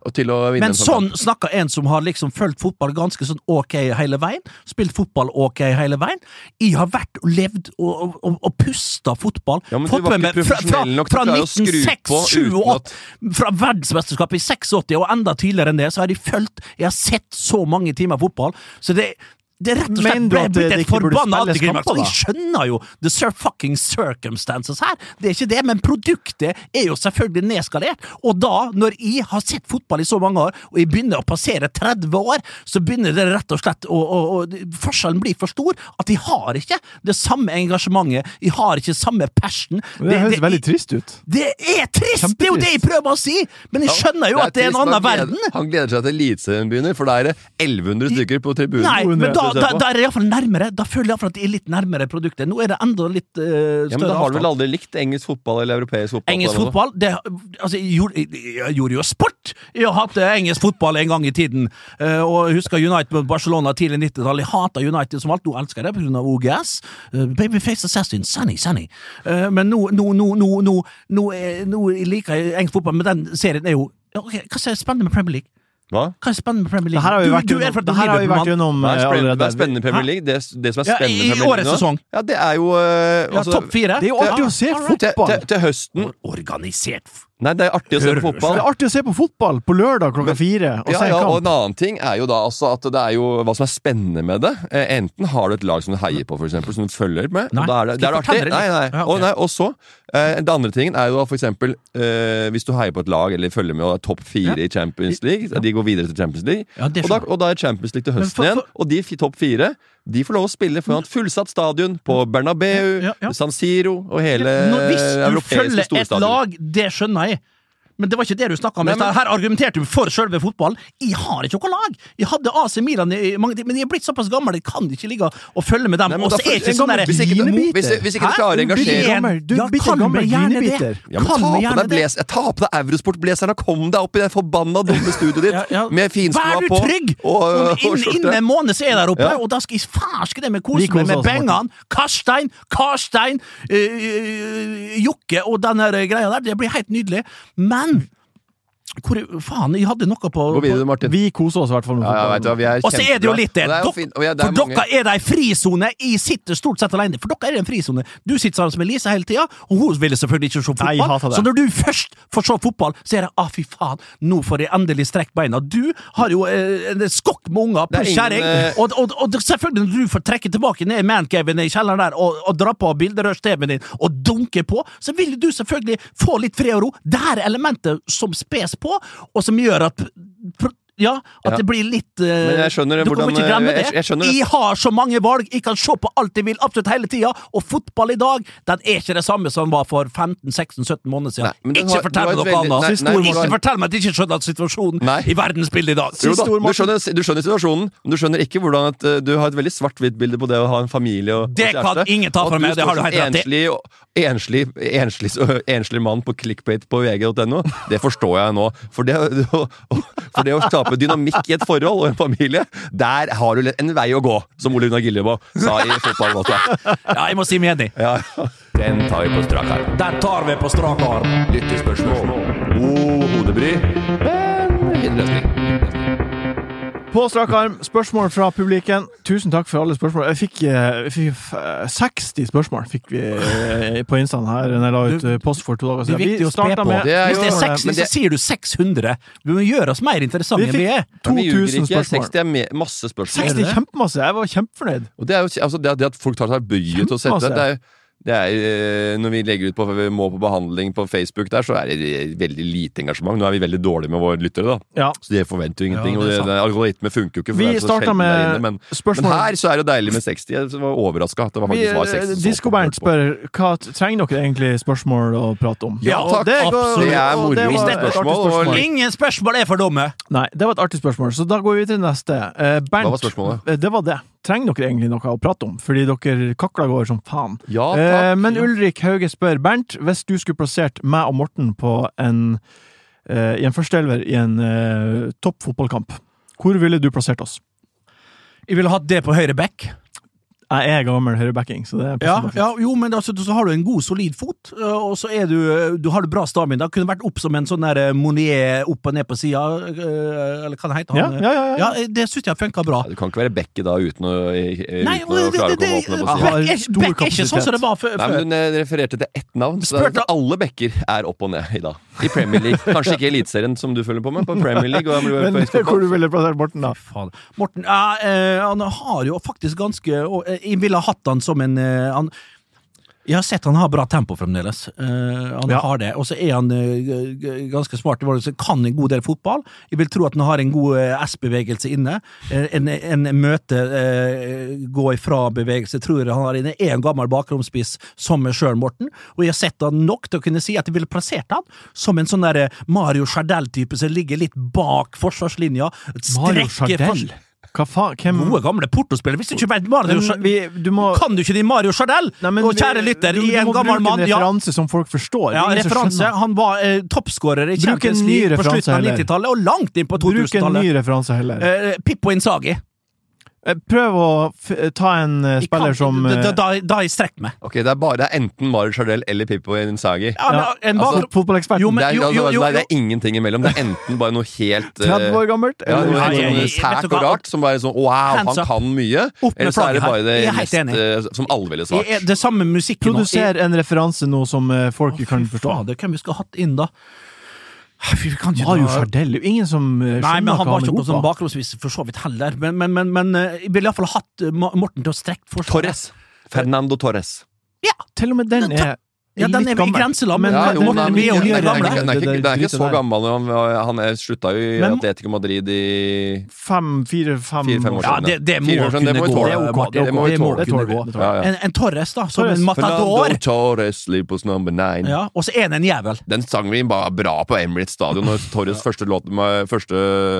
Men en sånn sånn snakker en som har liksom fulgt fotball ganske sånn ok hele veien. Spilt fotball ok hele veien. Jeg har vært og levd og, og, og pusta fotball. Ja, men du var ikke profesjonell nok til fra å klare å skru på uten at- Fra verdensmesterskapet i 86 og enda tidligere enn det, så har de fulgt Jeg har sett så mange timer fotball, så det det er rett og slett ble blitt et forbanna antiklimaks. Jeg skjønner jo the sir fucking circumstances her, det er ikke det, men produktet er jo selvfølgelig nedskalert. Og da, når jeg har sett fotball i så mange år, og jeg begynner å passere 30 år, så begynner det rett og slett å, å, å Forskjellen blir for stor. At jeg har ikke det samme engasjementet, jeg har ikke samme passion. Det høres veldig trist ut. det er trist! Det er jo det jeg prøver å si! Men jeg skjønner jo at det er en annen verden. Han gleder seg til Eliteserien begynner, for da er det 1100 stykker på tribunen. Nei, men da, da, på. da er det iallfall nærmere. Da føler jeg iallfall at de er litt nærmere produktet. Nå er det enda litt uh, Ja, men Da har du vel aldri likt engelsk fotball eller europeisk fotball? Engelsk fotball det, altså, jeg, gjorde, jeg, jeg gjorde jo sport! Jeg har hatt eh, engelsk fotball en gang i tiden. Uh, og jeg husker United mot Barcelona tidlig 90-tall. Jeg hata United som alt. Nå elsker jeg det pga. OGS. Uh, Babyface Assassin. Sunny, sunny. Uh, men nå, nå, nå, nå, nå, nå, nå liker jeg engelsk fotball, men den serien er jo okay, ok, Hva er spennende med Premier League? Hva? Hva er spennende med Premier League? Det her har vi vært du gjennom, det her har vi vært gjennom Hva er eh, spennende, hva er spennende i Premier League? Det, det som er spennende ja, i i Premier League årets sesong. Ja, det er jo altså, Ja, topp fire. Det er jo artig å se fotball! til, til, til høsten Organisert Nei, det er artig å se på fotball. Det er artig å se på fotball på lørdag klokka fire og Ja, en ja, og en annen ting er jo da altså at det er jo hva som er spennende med det. Eh, enten har du et lag som du heier på, for eksempel, som du følger med. Nei, og da er det, det er artig. Nei, nei. Ja. Og, nei, og så, eh, det andre tingen er jo da for eksempel eh, hvis du heier på et lag eller følger med og er topp fire Ja. i Champions League, de går videre til Champions League, Ja, og, da, og da er Champions League til høsten for- igjen, og de topp fire de får lov å spille foran et fullsatt stadion på Bernabeu, Ja, ja. San Siro og hele Når, hvis du europeiske følger et lag, det skjønner jeg. Men det var ikke det du snakka om. Nei, men- Her argumenterte du for selve fotballen. Jeg har ikke noe lag! Jeg hadde AC Milan i mange tider, men jeg er blitt såpass gammel, jeg kan ikke ligge og følge med dem. Nei, Og så er ikke sånn derre hvis hvis- hvis ikke du klarer å engasjere du ja, kall gammel grinebiter. Ja, men ta på, deg bles, ta på deg Eurosport-blazeren og kom deg opp i det forbanna dumme studioet ditt Ja, ja. med finskoa Vær du trygg! og, og, og inn, innen en måned så er jeg der oppe, og da skal jeg ferske det med kose meg med Bengan, Karstein, Karstein, øh, Jokke og den greia der. Det blir helt nydelig. Men month. Hvor, faen, jeg hadde noe på, videre, på Vi koser oss i hvert fall Ja, ja, du vi er Og så er det jo litt det. Er jo Dok- fint- og vi er- det for mange- dere er det ei frisone. Jeg sitter stort sett alene. For dere er det en frisone. Du sitter sammen med Lise hele tida, og hun ville selvfølgelig ikke se fotball. Nei. Så når du først får se fotball, så er det ah, fy faen, nå får jeg endelig strekt beina. Du har jo eh, en skokk med unger Det er pluss kjerring, eh, og, og, og selvfølgelig når du får trekke tilbake ned i mancaven i kjelleren der og, og dra på bilderørs-TV-en din og dunke på, så vil du selvfølgelig få litt fred og ro. Det her er elementet som spes på, og som gjør at Ja, at Ja. det blir litt uh, Men jeg skjønner Du kommer hvordan, ikke glemme eh, det. jeg- jeg. Jeg har så mange valg, jeg kan se på alt jeg vil absolutt hele tida, og fotball i dag, den er ikke det samme som var for 15-16-17 måneder siden. Nei, ikke har- fortell meg noe veldig- annet. nei, nei, ikke ikke fortell meg at jeg ikke skjønner situasjonen Nei. i verdensbildet i dag. Jo da, du, skjønner, du skjønner situasjonen, men du skjønner ikke hvordan at, uh, du har et veldig svart-hvitt bilde på det å ha en familie og, Det og kan ingen ta fra meg, det har du helt rett i. enslig, enslig, enslig, enslig mann på clickbait på vg.no, det forstår jeg nå. For det, for det å skape dynamikk i et forhold og en familie, der har du en vei å gå, som Ole Gunnar Gillebo sa i fotballåta. Ja, jeg må si meg enig. Ja. Den tar vi på strak arm. Den tar vi på strak arm. Lyttespørsmål. God hodebry, men fin løsning. På strak arm, spørsmål fra publikum. Tusen takk for alle spørsmål. Jeg fikk, eh, jeg fikk eh, 60 spørsmål fikk vi eh, på Instaen her når jeg la ut eh, post for to dager Det er siden. viktig å spe på. med- Det er Hvis det er 60, det- så sier du 600. Vi må gjøre oss mer interessante enn vi er. fikk Men vi ljuger 2000 spørsmål. 60 er masse spørsmål. 60 er kjempemasse. Jeg var kjempefornøyd. Og det er jo altså, det, at- folk tar seg bryet til å sette det er, det er, eh, Når vi legger ut på vi må på behandling på Facebook der, så er det veldig lite engasjement. Nå er vi veldig dårlige med våre lyttere, da. Ja. Så de forventer jo ingenting. Ja, det og det, algoritme funker jo ikke. Vi starta med inne, men, men her så er det deilig med 60. Jeg var overraska at det var faktisk var 60. Disko-Bernt folk hørte på. spør hva trenger dere egentlig spørsmål å prate om. Ja, takk. det Absolutt. Det er moro spørsmål, og spørsmål. Ingen spørsmål er for dumme! Nei, det var et artig spørsmål, så da går vi til neste. Eh, Bernt, Hva var spørsmålet? eh, Det var det. Trenger dere egentlig noe å prate om? Fordi dere kakler går som faen. Ja, Eh, takk. men Ulrik Hauge spør Bernt, hvis du skulle plassert meg og Morten på en eh, i en førsteelver i en eh, topp fotballkamp, hvor ville du plassert oss? Jeg ville hatt det på høyre back. Jeg er gammel høyrebacking, så det Ja, fint. ja, jo, men altså, så har du en god, solid fot, øh, og så er du, du har du bra stamina. Kunne vært opp som en sånn der øh, Monier opp og ned på sida, eller hva det heter. Ja, han, ja, ja, ja. ja, det syns jeg funka bra. Du kan ikke være Bekke da uten å, uten Nei, å det, klare det, å det, komme åpne på Ja, siden. har bekke er, ikke sånn som det var før. Nei, men Hun eh, refererte til ett navn. Så at alle bekker er opp og ned i dag. I Premier League. Kanskje ikke Eliteserien, som du følger på med, på Premier League. Og Men hvor du ville plassert Morten, da? Faen. Morten ja, eh, han har jo faktisk ganske og, eh, Jeg ville ha hatt han som en eh, han, Jeg har sett han har bra tempo fremdeles. Uh, han Ja. har det. Og så er han g- ganske smart. så Kan en god del fotball. Jeg vil tro at han har en god uh, S-bevegelse inne. En, en møte gå ifra bevegelse tror jeg han har inne. Er en gammel bakromspiss som sjøl, Morten. Og jeg har sett han nok til å kunne si at jeg ville plassert han som en sånn der Mario Chardel-type som ligger litt bak forsvarslinja. Mario Chardel? Hva faen? Hvem Gode, gamle portospillere. Hvis du ikke vet Mario Men vi, du må Kan du ikke din Mario Chardel? Nei, og kjære lytter, du, du, du en må bruke en en ja, referanse som folk forstår. ja, referanse. Han var eh, toppskårer i Champions League på slutten av 90-tallet og langt inn på Bruk en ny 2000-tallet. referanse heller. Eh, Pippo Insagi. Eh, Prøv å f ta en eh, spiller som da, eh, da, da jeg strekk meg. Ok, det er, bare, det er enten Mario Chardell eller Pippo i Ja, men, Ja, en altså, fotballeksperten. Jo, det, er, altså, det er ingenting imellom. Det er enten bare noe helt eh, 30 år gammelt? ja, noe helt sånn sært og rart, som bare sånn Wow, han kan mye! Eller så er det bare det mest eh, som alle ville svart. Det samme musikken. Produser en referanse nå som eh, folk kan forstå. fader, hvem vi skal ha hatt inn, da? Fy, vi kan ikke Mario Fardell er jo ingen som skjønner Nei, men han hva var han ikke sånn på. bakromsvis for så vidt heller. Men, men, men, men eh, jeg ville iallfall hatt eh, Morten til å strekke forsvaret. Torres. Fernando Torres. Ja, Til og med den er ja, den er i grenseland, men, Men, Ja, jo, den men er den er ikke- den er ikke, den er ikke så gammel. Han, han er- slutta jo i Men- Atletico Madrid i Fem, fire, fem, år siden. Ja, det, det må kunne det må gå. Det må kunne gå. En, en Torres, da, som en matador. Torres, Sleepers number nine. Ja, og så er det en jævel. Den sang vi bare bra på Emirates stadion når Torres første låt med første!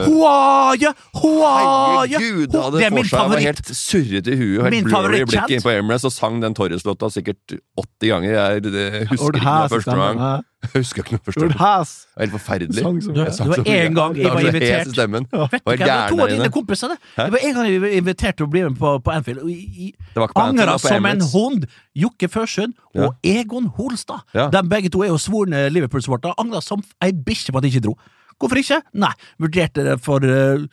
Huaye! Herregud, Det er min favoritt. var helt surrete i huet og helt Min blurry i blikket på Emirates og sang den Torres-låta sikkert 80 ganger. Jeg husker ikke noe første gang. Jeg husker ikke noe første gang. Det var helt forferdelig. Det var én en gang jeg var invitert. stemmen. Vet du hva, det var to av dine kompiser det. Det var en gang jeg var invitert til å bli med på, på Anfield. Angra som en hund. Jokke Førsund og Egon Holstad. De begge to er jo svorne Liverpool-supportere. Angra som ei bikkje på at de ikke dro. Hvorfor ikke? Nei, vurderte det for uh,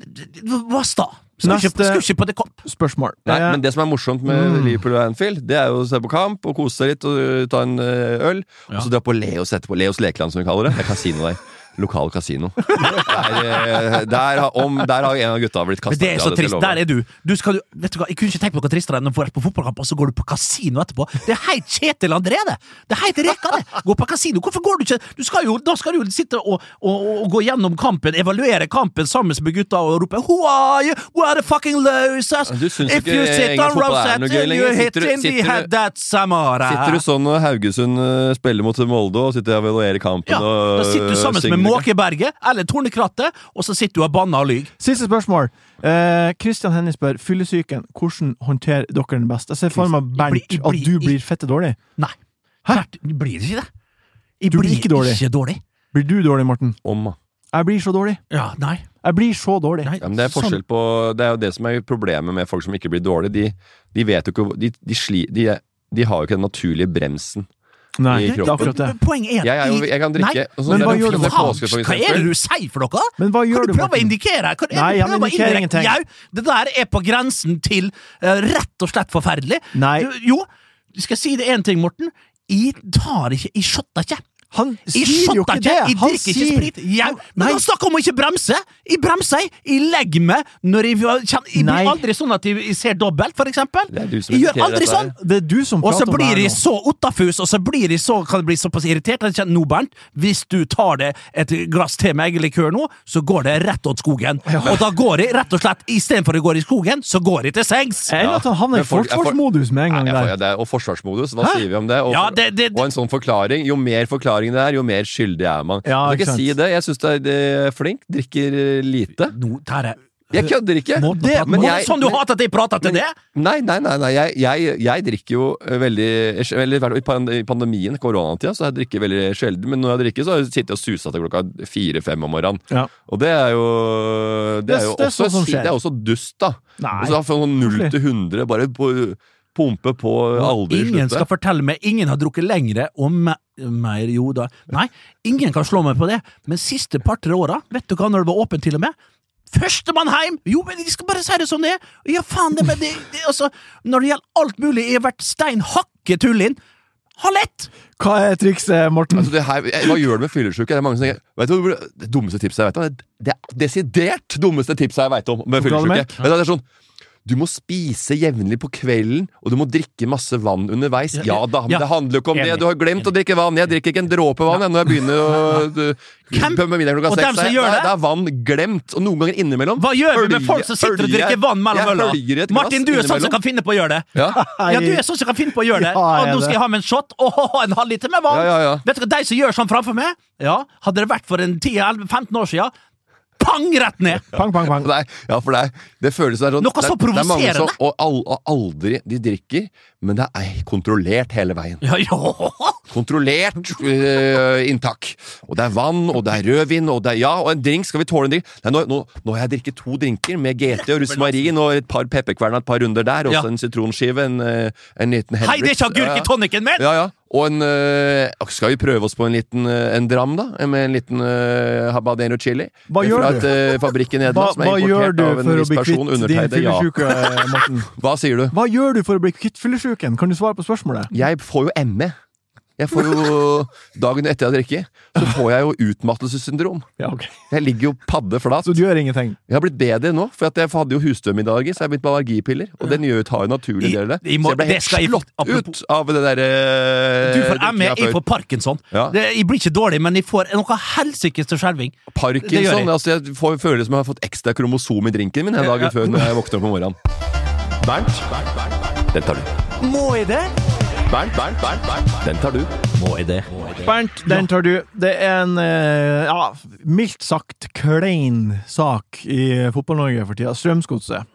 Det var sta. Skulle ikke, Neste- skulle ikke på det kopp. Spørsmål. Nei, ja. men det som er morsomt med Mm. Liverpool og Anfield, det er jo å se på kamp og kose seg litt og ta en uh, øl. Ja. Og så dra på Leos etterpå. Leos lekeland, som vi kaller det. Det er kasino der. lokal kasino. Der, eh, der, om, der har en av gutta blitt kasta det er så trist. Der er du. du, skal, vet du hva, jeg kunne ikke tenkt på noe tristere enn å få vært på fotballkamp, og så går du på kasino etterpå. Det er helt Kjetil André, det! Det er helt Reka, det! Gå på kasino. Hvorfor går du ikke du skal jo, Da skal du jo sitte og, og, og gå gjennom kampen, evaluere kampen sammen med gutta og rope Who are you? Who are the fucking losers? Du syns If ikke you sit engelsk fotball er noe gøy lenger? Sitter du- sitter du-. Sitter du sånn når Haugesund eh, spiller mot Molde og sitter og evaluerer kampen Ja, og da sitter du sammen med? Måkeberget eller Tornekrattet, og så sitter du og banner og lyver. Siste spørsmål. Eh, Christian Hennie spør fyllesyken. Hvordan håndterer dere den best? Jeg ser for meg, Bernt, blir- at du blir fette dårlig. Nei. Tvert, blir ikke det? Jeg Du blir blir ikke dårlig. Ikke dårlig. Blir du dårlig, Morten? Om. Jeg blir så dårlig. Ja, nei. Jeg blir så dårlig. nei Ja, men det er forskjell på Det er jo det som er problemet med folk som ikke blir dårlige. De, de vet jo ikke De, de, sli, de, de har jo ikke den naturlige bremsen. Nei, i det er kroppen. det. Men Poenget er at Jeg, er jeg kan drikke Nei, sånn, men er hva gjør du er med påske, for Hva er det du sier for noe? Men hva gjør Kan du, prøve å indikere? Kan Nei, han indikerer ingenting. Jau, det der er på grensen til uh, rett og slett forferdelig. Nei. Du, jo, skal jeg si det én ting, Morten. Jeg tar ikke Jeg shotter ikke. Han sier jo ikke det! Jeg Han drikker ikke sier sprit. Jeg, men Nei. han snakker om å ikke bremse! Jeg bremser, jeg. Legger meg når jeg Jeg Nei. blir aldri sånn at jeg ser dobbelt, for eksempel. Jeg gjør aldri sånn. Det er du som Og så blir jeg så ottafus, og så blir jeg så, kan jeg bli såpass irritert at jeg kjenner, nå, Bernt, hvis du tar det et glass til med eggelikør nå, så går det rett åt skogen. Og da går jeg rett og slett, istedenfor å gå i skogen, så går jeg til sengs. Eller at han havner i forsvarsmodus med en gang der. ja, det er, og forsvarsmodus, hva Hæ? sier vi om det? Og, Ja, det- det- og en sånn forklaring. Jo mer forklaring det er, jo mer skyldig er man. Ja, jeg kan ikke si det. Jeg syns du er flink. Drikker eh, lite. Nå, Terje. Jeg kødder ikke! Må, Det- men jeg- Sånn du hater at jeg prater til det? Nei, nei, nei, nei. Jeg, jeg, jeg drikker jo eh, veldig eller, i pandemien, koronatida, så jeg drikker veldig sjelden. Men når jeg drikker, så sitter jeg og suser til klokka fire-fem om morgenen. Ja. Og det er jo Det er jo Det- det er også, sånn det er også dust, da. Nei. Og så fra sånn null til 100, bare på, pumpe på, aldri Ingen slutte. skal fortelle meg Ingen har drukket lengre og me mer jo da. Nei, ingen kan slå meg på det. Men siste par-tre åra, vet du hva, når det var åpent til og med Førstemann heim! Jo, men de skal bare si det som det er! Ja, faen, det, men det, det altså, Når det gjelder alt mulig, jeg har vært stein hakke tullin. Ha lett! Hva er trikset, Morten? Altså det her, hva gjør du med fyllesyke? Det er mange som tenker Vet du det dummeste tipset jeg vet om? Det er desidert dummeste tipset jeg vet om med fyllesyke. Sjokolademelk? Vet du, Det er sånn du må spise jevnlig på kvelden, og du må drikke masse vann underveis. Ja, Ja da, men ja. det handler jo ikke om Enig. det. Du har glemt å drikke vann. Jeg drikker ikke en dråpe vann jeg, når jeg begynner å Kjempe med middag klokka seks. Det er- det? Er vann glemt, og noen ganger innimellom. Hva gjør vi med folk som sitter og drikker vann mellom øla? Martin, du er sånn som kan finne på å gjøre det. Ja, Ja, du er sånn som kan finne på å gjøre det. Ja, og nå skal jeg ha med en shot. Åh, en halvliter med vann! ja, ja, ja. Vet du hva, De som gjør sånn framfor meg, ja, hadde det vært for en 10-15 år siden, pang rett ned! Pang, pang, pang. Nei, ja, for det, er, det føles det er sånn Noe så er- er som- provoserende. Og, og aldri de drikker, men det er kontrollert hele veien. Ja, ja. Kontrollert uh, inntak. Og det er vann, og det er rødvin, og det er ja, og en drink. Skal vi tåle en drink? Nei, nå, nå, nå har jeg drikket to drinker med GT og rosmarin og et par pepperkverner, et par runder der, og Ja. en sitronskive, en, øh, en liten Henrik Hei, det er ikke agurk i tonicen min! Ja, ja. Og en øh, Skal vi prøve oss på en liten en dram, da? Med en liten øh, habanero chili? Hva gjør Fra et øh, fabrikk i Hva, som er hva gjør du av en for å viss bli person. kvitt din Undertegnede, ja. Morten? Hva sier du? Hva gjør du for å bli kvitt fyllesyken? Kan du svare på spørsmålet? Jeg får jo ME. Jeg får jo, Dagen etter jeg har drukket, så får jeg jo utmattelsessyndrom. Ja, okay. Jeg ligger jo padde flat. Så du gjør ingenting? Jeg har blitt bedre nå, for at jeg hadde jo husstøvmiddager, så jeg har begynt med allergipiller. Og den gjør jo tar jo naturlig del av det. i Så jeg ble helt slått apropos- ut av det derre Du får ME, jeg får parkinson. Ja. Det, jeg blir ikke dårlig, men jeg får noe helsikes til skjelving. Parkinson. jeg. Altså jeg får det som jeg har fått ekstra kromosom i drinken min en dag før når jeg våkner opp om morgenen. Bernt, den tar du. Må jeg det? Bernt, Bernt, Bernt, Bernt, den tar du. Må i det? Bernt, den tar du. Det er en eh, ja, mildt sagt klein sak i Fotball-Norge for tida. Strømsgodset.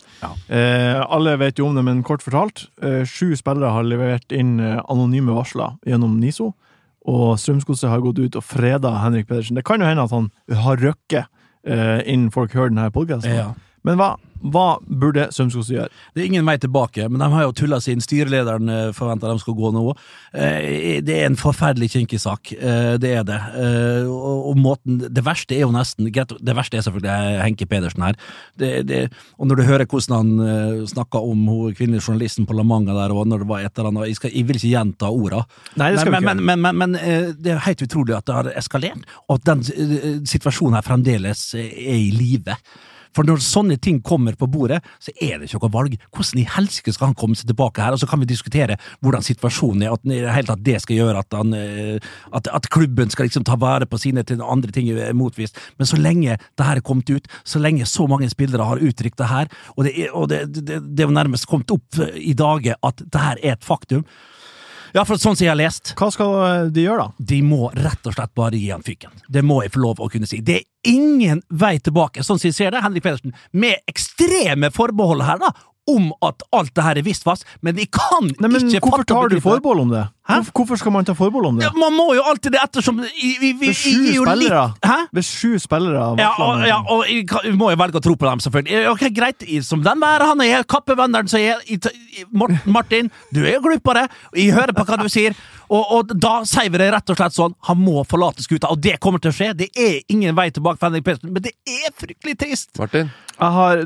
Eh, alle vet jo om det, men kort fortalt. Eh, sju spillere har levert inn eh, anonyme varsler gjennom NISO. Og Strømsgodset har gått ut og freda Henrik Pedersen. Det kan jo hende at han har røkket eh, innen folk hører denne podkasten. Ja. Men hva, hva burde Strømskog gjøre? Det er ingen vei tilbake, men de har jo tulla siden styrelederen eh, forventer de skal gå nå. Eh, Det er en forferdelig kinkig sak, Eh, det er det. Og måten, det verste er jo nesten Det verste er selvfølgelig Henke Pedersen her. Det, det, og når du hører hvordan han snakka om hun kvinnelige journalisten på La Manga der, og når det var et eller annet Jeg, skal, jeg vil ikke gjenta orda, Nei, det skal men, men, men, men, men det er helt utrolig at det har eskalert, og at den situasjonen her fremdeles er i live. For når sånne ting kommer på bordet, så er det ikke noe valg. Hvordan i helsike skal han komme seg tilbake her? Og så kan vi diskutere hvordan situasjonen er, at at det skal gjøre at, han, eh, at, at klubben skal liksom ta vare på sine til andre ting er motvist. Men så lenge det her er kommet ut, så lenge så mange spillere har uttrykt det her, og det er jo nærmest kommet opp i dage at det her er et faktum. Ja, for sånn som jeg har lest. Hva skal de gjøre, da? De må rett og slett bare gi han fyken. Det må jeg få lov å kunne si. Det er ingen vei tilbake, sånn som jeg ser det, Henrik Pedersen, med ekstreme forbehold her, da, om at alt det her er visst fast, men vi kan Nei, men ikke Hvorfor tar du forbehold om det? Hæ? Hvorfor, skal man ta forbehold om det? Ja, man må jo alltid det ettersom vi, vi, vi, Ved sju vi er litt- spillere Hæ? Hvis sju spillere Ja, og, ja, og jeg vi må jo velge å tro på dem, selvfølgelig. Ok, Greit, som den der han er, kappevenneren som er Martin, du er jo glupere. jeg hører på hva du sier, og, og da sier vi det rett og slett sånn, han må forlate skuta, og det kommer til å skje. Det er ingen vei tilbake for Henrik Pedersen, men det er fryktelig trist. Martin? Jeg har,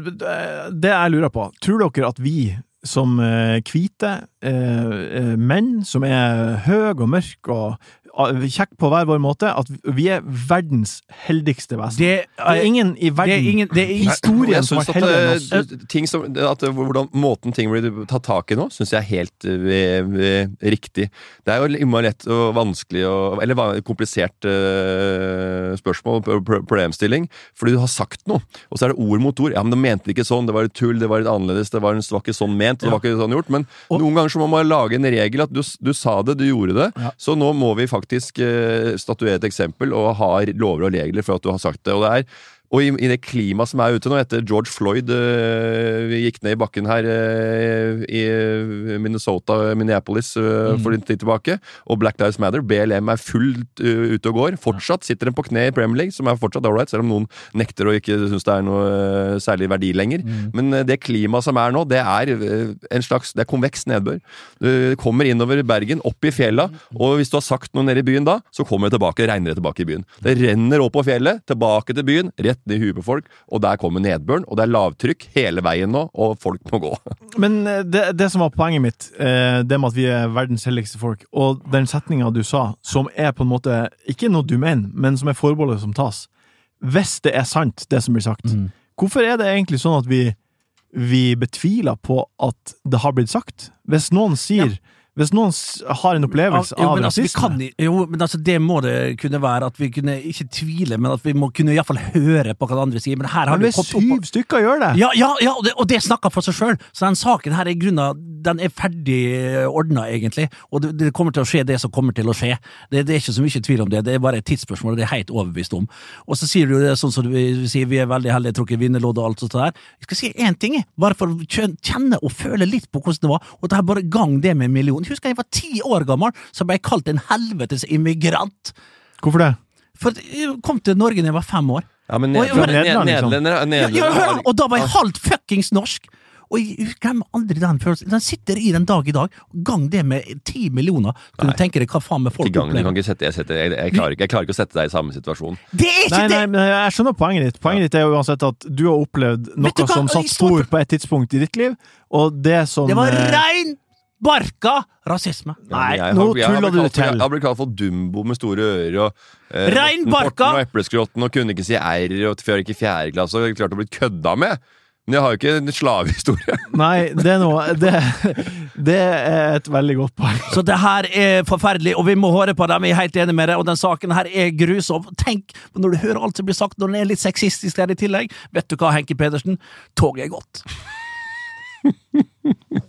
det jeg lurer på, tror dere at vi som eh, hvite eh, eh, menn, som er høye og mørke og kjekke på hver vår måte, at vi er verdens heldigste vesen? Det Det er ingen i det verden er ingen, det er historien Jeg som har synes heldigere enn oss. eh, ting som, at eh, hvordan måten ting blir tatt tak i nå, syns jeg er helt eh, riktig. Det er jo innmari lett og vanskelig og Eller komplisert uh, spørsmål, pro- pro- problemstilling, fordi du har sagt noe, og så er det ord mot ord. Ja, men de mente det ikke sånn, det var et tull, det var litt annerledes, det var, det var ikke sånn ment, det var ikke sånn gjort. Men Og- noen ganger så må man lage en regel at du, du sa det, du gjorde det, Ja. så nå må vi faktisk eh, statuere et eksempel og har lover og regler for at du har sagt det. Og det er og i, i det klimaet som er ute nå, etter George Floyd øh, gikk ned i bakken her øh, i Minnesota, Minneapolis, uh, for en tid tilbake, og Black Lives Matter, BLM er fullt eh, ute og går. Fortsatt sitter de på kne i Premier League, som er fortsatt ålreit, selv om noen nekter og ikke syns det er noe eh, særlig verdi lenger. Men eh, det klimaet som er nå, det er eh, en slags Det er konveks nedbør. Du kommer innover Bergen, opp i fjella, og hvis du har sagt noe nede i byen da, så kommer det tilbake, regner det tilbake i byen. Det renner opp på fjellet, tilbake til byen, rett ned i huet på folk, og der kommer nedbøren, og det er lavtrykk hele veien nå, og folk må gå. Men eh, det, det som var poenget mitt, eh, det med at vi er verdens helligste folk, og den setninga du sa, som er på en måte ikke noe du mener, men som er forbeholdet som tas Hvis det er sant, det som blir sagt, hvorfor er det egentlig sånn at vi, vi betviler på at det har blitt sagt? Hvis noen sier Hvis noen har en opplevelse av altså, rasisme kan, jo, men altså, det må det kunne være. At vi kunne ikke tvile, men at vi må kunne iallfall høre på hva de andre sier. Men her har Men hvis kommet opp syv stykker gjør det Ja, ja, ja og, det, og det snakker for seg sjøl. Så den saken her er grunnen den er ferdig ordna, egentlig. Og det, det kommer til å skje det som kommer til å skje. Det, det er ikke så mye tvil om det. Det er bare et tidsspørsmål, og det er helt overbevist om. Og så sier du det sånn som du sier, vi er veldig heldige, trukket vinnerlodd og alt sånt der. Jeg skal si én ting, bare for å kjenne og føle litt på hvordan det var. Og det er bare gang det med en million. Jeg husker jeg var ti år gammel, så ble jeg kalt en helvetes immigrant. Hvorfor det? For jeg kom til Norge da jeg var fem år. Ja, men ned- Nederland, liksom. Har- og da var jeg halvt fuckings norsk! Og jeg glemmer aldri den følelsen. Den sitter i den dag i dag. Gang det med ti millioner. Kan du tenke deg hva faen med folk Ikke gang, opplever? ikke sette, jeg, setter, jeg, jeg, klarer ikke, jeg klarer ikke å sette deg i samme situasjon. Det er ikke Nei, nei, men jeg skjønner poenget ditt. Poenget ditt er jo uansett at du har opplevd noe du som satt spor på et tidspunkt i ditt liv, og det som Det var eh, rein barka rasisme. Nei, Jeg nå tuller du til. Jeg har blitt kalt for Dumbo med store ører og eh, Rein barka! og Epleskrotten og kunne ikke si R og før ikke fjerde klasse og klart å bli kødda med. Men jeg har jo ikke en slavehistorie. Nei, det er noe det, det er et veldig godt poeng. Så det her er forferdelig, og vi må høre på dem. Jeg er helt enig med deg, og den saken her er grusom. Tenk når du hører alt som blir sagt, når den er litt sexistisk her i tillegg. Vet du hva, Henki Pedersen? Toget er gått.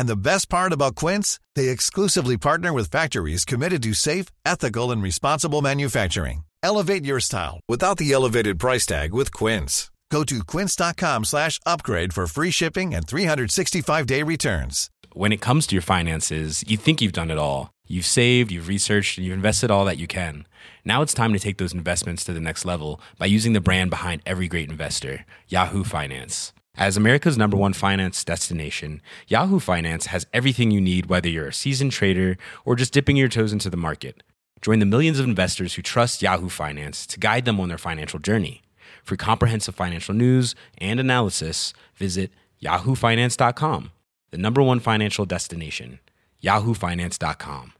And the best part about Quince, they exclusively partner with factories committed to safe, ethical, and responsible manufacturing. Elevate your style without the elevated price tag with Quince. Go to quince.com slash upgrade for free shipping and 365-day returns. When it comes to your finances, you think you've done it all. You've saved, you've researched, and you've invested all that you can. Now it's time to take those investments to the next level by using the brand behind every great investor, Yahoo Finance. As America's number one finance destination, Yahoo Finance has everything you need, whether you're a seasoned trader or just dipping your toes into the market. Join the millions of investors who trust Yahoo Finance to guide them on their financial journey. For comprehensive financial news and analysis, visit yahoofinance.com, the number one financial destination, yahoofinance.com.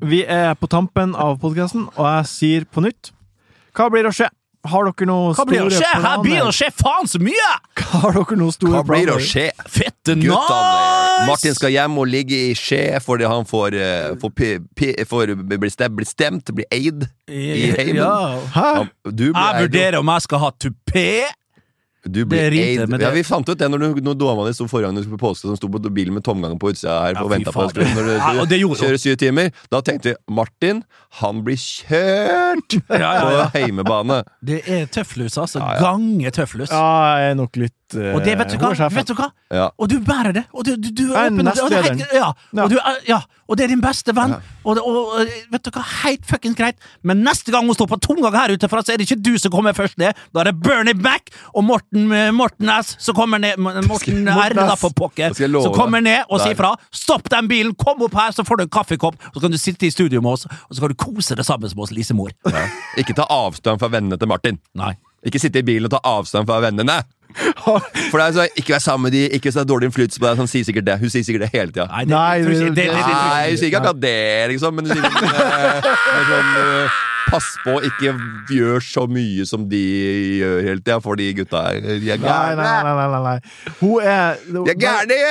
Vi er på tampen av podkasten, og jeg sier på nytt Hva blir å skje? Har dere noe Hva blir å skje? Her blir det å skje faen så mye! Har dere noe store Hva blir det å skje? Fette Guttene, nice! Martin skal hjem og ligge i skje fordi han får, eh, får, pi- pi- får bli, stemt, bli stemt, bli eid i heimen. Ja. Hæ? Han- Du blir Jeg eid, vurderer om jeg skal ha tupé. Ja, vi fant ut det når, du- når dama di sto foran deg på påske, som sto på bilen med tomgangen på utsida her Ja, og venta på oss. Når du Ja, det kjører syv timer, da tenkte vi Martin, han blir kjørt Ja, ja, ja. på heimebane. Det er tøfflus, altså. Ja, ja. Gange tøfflus. Ja, jeg er nok litt Og det vet du hva? Vet du hva? Ja. Og du bærer det. Og du, du, du er åpen, og det- er helt-. Ja. Ja. Og, du ja. og det er din beste venn. Og, og, vet du hva? Helt fuckings greit. Men neste gang hun står på tomgang her ute, for så er det ikke du som kommer først ned. Da er det Bernie Mac og Morten, eh, Morten S som kommer ned. Morten R, da, for pokker. Som kommer ned og sier fra. Stopp den bilen! Kom opp her, så får du en kaffekopp. Så kan du sitte i studio med oss, og så kan du kose deg sammen med oss, Lise Mor. Ja. Ikke ta avstand fra vennene til Martin. Nei. Ikke sitte i bilen og ta avstand fra vennene. For det er sånn, Ikke vær sammen med de, ikke så dårlig innflytelse på deg. Han sier sikkert det. Hun sier sikkert det hele tida. Nei, det, det- det, det, det, Nei, hun sier ikke akkurat det, liksom, men hun sier eh, sånn, eh, Pass på, ikke gjør så mye som de gjør hele tida, for de gutta er, de er Nei, nei, nei, nei, nei, nei. Hun er De er gærne!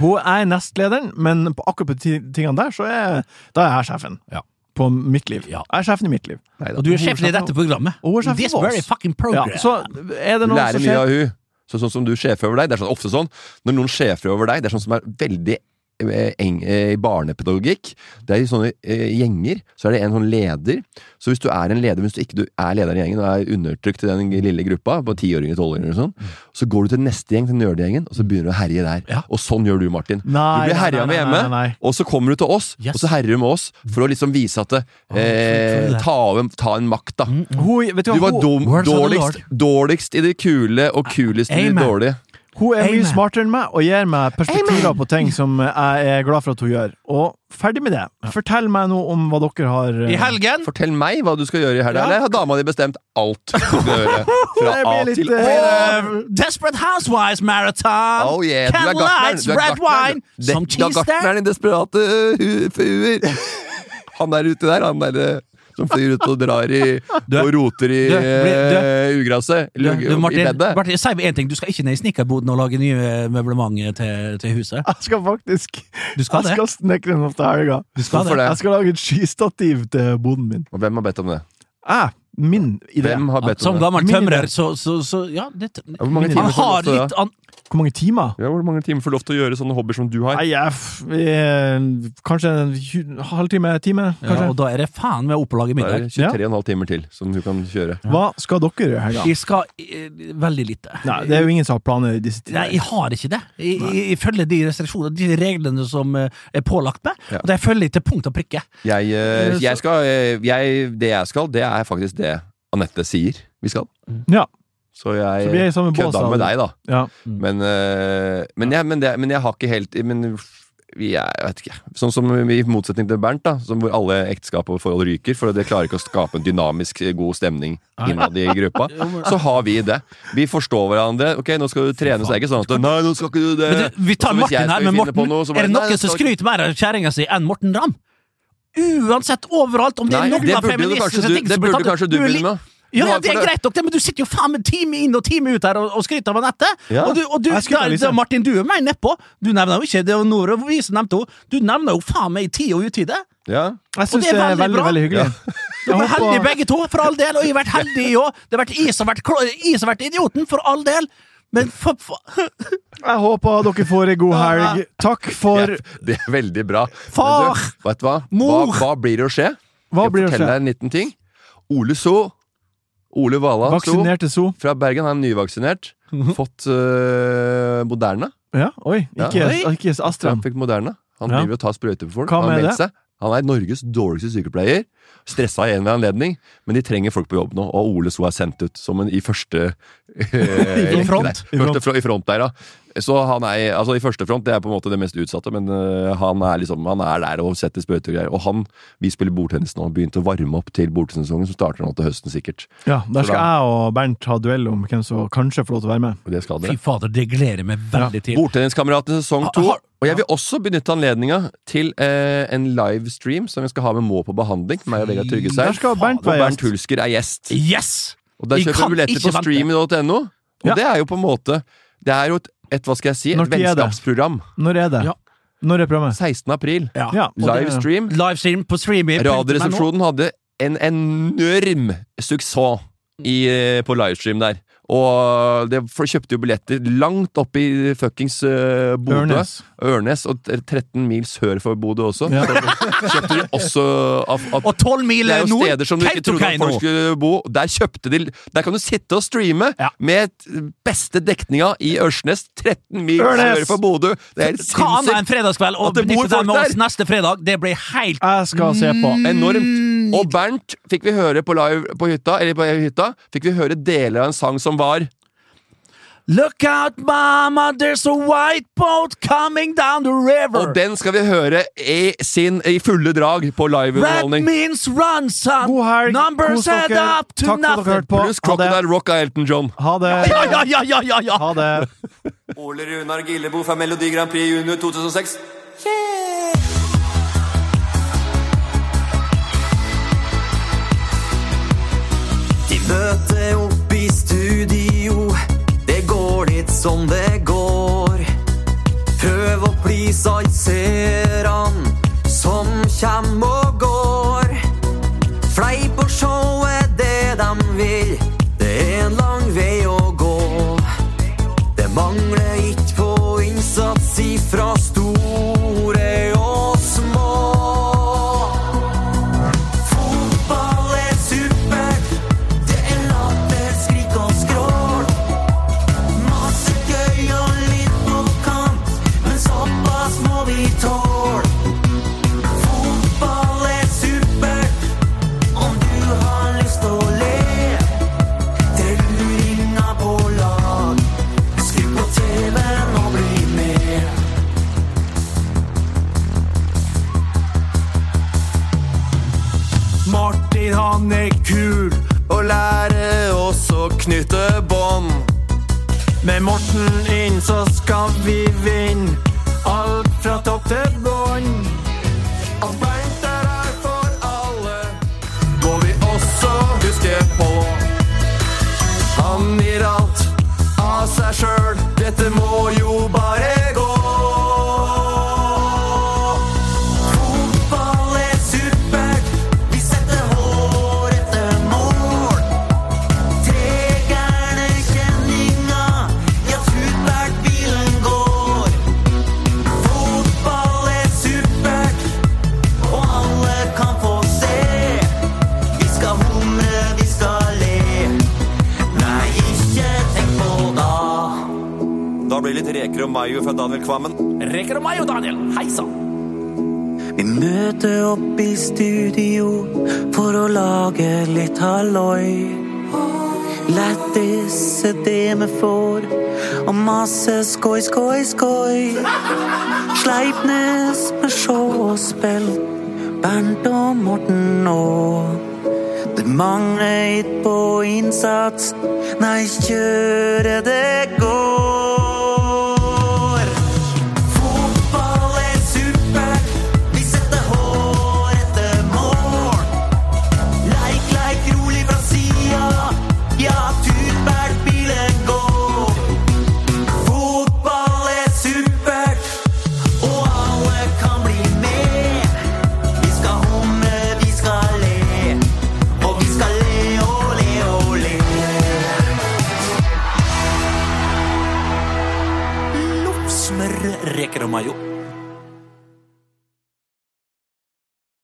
Hun er nestlederen, men på akkurat på ti- tingene der, så er, da er jeg sjefen. Ja. På mitt liv. Ja. Jeg er sjefen i mitt liv. Og du er sjefen i dette programmet. Og hun er sjefen This very fucking Ja, så er det noe lærer som mye av hun så, Sånn som du sjefer over deg. Det er sånn, ofte sånn Når noen sjefer over deg, det er sånn som er veldig i barnepedagogikk. Det er i sånne eh, gjenger, så er det en sånn leder. Så hvis du er en leder, hvis du ikke du er leder i gjengen og er undertrykt i den lille gruppa, på tiåringer, tolvåringer og sånn, så går du til neste gjeng, til nerdegjengen, og så begynner du å herje der. Ja. Og sånn gjør du, Martin. Nei, du blir herja med hjemme, nei, nei. og så kommer du til oss, Yes. og så herjer du med oss, for å liksom vise at det, eh, ta, av, ta en makt, da. Hun, vet du, Du var dum, dårligst, dårligst i det kule og kulest i det dårlige. Hun er mye smartere enn meg og gir meg perspektiver på ting som jeg er glad for at hun gjør. Og ferdig med det. Fortell meg noe om hva dere har eh, I helgen Fortell meg hva du skal gjøre i helga, Ja. eller har dama di bestemt alt du skal gjøre? Fra A litt, til eh, Å! Uh, Desperate Housewives Marathon! Oh yeah, du er Candle lights, du er red wine, Det- some Du er cheese there. gartneren i Desperate hu- fuer. Han der ute der, han derre som flyr ut og drar i Du- og roter i du, du- eh, ugraset. Du, i du, Martin, bedet. Martin, si meg en ting. Du skal ikke ned i snekkerboden og lage nye møblement til, til huset. Jeg skal faktisk Du skal Jeg det? skal snekre noe til helga. Du skal det? det? Jeg skal lage et skistativ til boden min. Og hvem har bedt om det? Jeg, min idé. Hvem har bedt Som om det? gammel tømrer, så, så, så Ja, det, Hvor mange han timer har du lov til det? an... Hvor mange timer? Ja, hvor mange timer får du lov til å gjøre sånne hobbyer som du har? Nei, jeg, f- eh, kanskje en halvtime, time, Ja, kanskje. og da er det faen meg opp å lage Det er middag. 23,5 timer til som du kan kjøre. Hva skal dere gjøre i helga? Jeg skal eh, veldig lite. Nei, det er jo ingen som har planer i disse Nei, tider. jeg har ikke det. Jeg, jeg, jeg følger de restriksjonene, de reglene som eh, er pålagt meg, Ja. og det følger jeg til punkt og prikke. Jeg, eh, Eh, jeg skal, eh, jeg, det jeg skal, det er faktisk det Anette sier vi skal. Ja, Så jeg Så er kødda med deg, da. ja. Men, uh, men, jeg, men, det, men jeg har ikke helt Men vi er, jeg vet ikke Sånn som i motsetning til Bernt, da som hvor alle ekteskap og forhold ryker, for det klarer ikke å skape en dynamisk, god stemning innad i gruppa, så har vi det. Vi forstår hverandre. Ok, nå skal du trene, så det er ikke sånn at Nei, nå skal ikke du det. Du, vi tar Morten her, men Morten, noe, bare, er det noen som skryter mer av kjerringa si enn Morten Ramm? Uansett, overalt, om det Nei, er noen det burde, feministiske kanskje du, det burde kanskje du begynne med. Ja, ja, det er greit nok, det, men du sitter jo faen meg time inn og time ut her og, og skryter av Anette. Ja. Og du, og du Jeg da, da, Martin, du er mer nedpå. Du nevner jo ikke det, var Nora vi som nevnte henne. Du nevner jo faen meg i tid og utide. Ja. Jeg syns det det er veldig veldig, bra. veldig hyggelig. Du er Jeg vært heldig begge to, for all del, og jeg har vært heldig òg. Det har jeg vært, jeg som har vært idioten, for all del. Men for, for, Jeg håper dere får ei god helg. Takk for Ja, det er veldig bra. Far! Du, vet du hva? Mor! Hva, hva blir det å skje? Hva Jeg blir det forteller deg en liten ting. Ole So, Ole Vala So, Vaksinerte so. fra Bergen, han er nyvaksinert. Fått uh, Moderna. Ja, oi. Ikke, ja. ikke Astra. Han fikk Moderna. Han driver og tar sprøyter på folk. Han har meldt det? seg. Han er Norges dårligste sykepleier. Stressa i en eller anledning, men de trenger folk på jobb nå, og Ole So er sendt ut som en i første I front. I front. Første, I front der, ja. Så han er, altså I første front det er på en måte det mest utsatte, men uh, han er liksom Han er der og setter sprøyter og greier. Og han, vi spiller bordtennis nå, og begynte å varme opp til bordtennissesongen, som starter nå til høsten sikkert. Ja, Der skal da- jeg og Bernt ha duell om hvem som kanskje får lov til å være med. Det skal fy fader, det gleder jeg meg veldig til. Bordtenniskameratene sesong to. Og jeg vil også benytte anledninga til eh, en livestream som vi skal ha med Må på behandling. Meg og Vegard Tryggeseid. Og Bernt. Hulsker er gjest. Yes! Og der kjøper du vi billetter på stream.no. Og Ja. det er jo på en måte Det er jo et, et hva skal jeg si, et Når tid er det? vennskapsprogram. Når er det? Ja. Når er programmet? 16. april. Ja. Ja, og det- Livestream. Livestream på streamy. Radioresepsjonen hadde en enorm suksess i, eh, på livestream der. Og det, de kjøpte jo billetter langt opp i fuckings uh, Bodø. Ørnes. Ørnes, og 13 mil sør for Bodø også. Ja. Kjøpte de også av, av, Og tolv mil Det er jo steder som du ikke trodde at folk skulle bo. Der kjøpte de Der kan du sitte og streame Ja. med beste dekninga i Ørsnes, 13 mil Ørnes! sør for Bodø. Det er helt Hva annet enn fredagskveld og det benytte deg med oss neste fredag? Det blir helt Jeg skal se på. Enormt. Og Bernt fikk vi høre på live på hytta, eller på hytta, fikk vi høre deler av en sang som var Look out, mama, there's a white boat coming down the river. Og den skal vi høre i, sin, i fulle drag på That liveunderholdning. means run, son. God helg. Numbers Kos dere. up to Takk for at dere nothing. hørte på. Pluss Crocodile Rock av Elton John. Ha det. Ja, ja, ja, ja, ja, ja. Ha det. Ole Runar Gillebo fra Melodi Grand Prix junior 2006. De møter opp i studio, det går litt som det går. Prøv å please alle seerne som kjem og går. Fleip og show er det de vil, det er en lang vei å gå. Det mangler ikke på innsats ifra store han er kul. Og lære oss å knytte bånd. Med Morten inn så skal vi vinne. Alt fra topp til bånn. Og Bernt er her for alle. Må vi også huske på. Han gir alt av seg sjøl. Dette må jo bare Daniel Kvammen. Reker og meg og Daniel, hei sann. Vi møter opp i studio for å lage litt halloi. Lættis er det vi får, og masse skoj, skoj, skoj. Sleipnes med show og spill, Bernt og Morten og Det mangler ikke på innsats, nei, kjøre det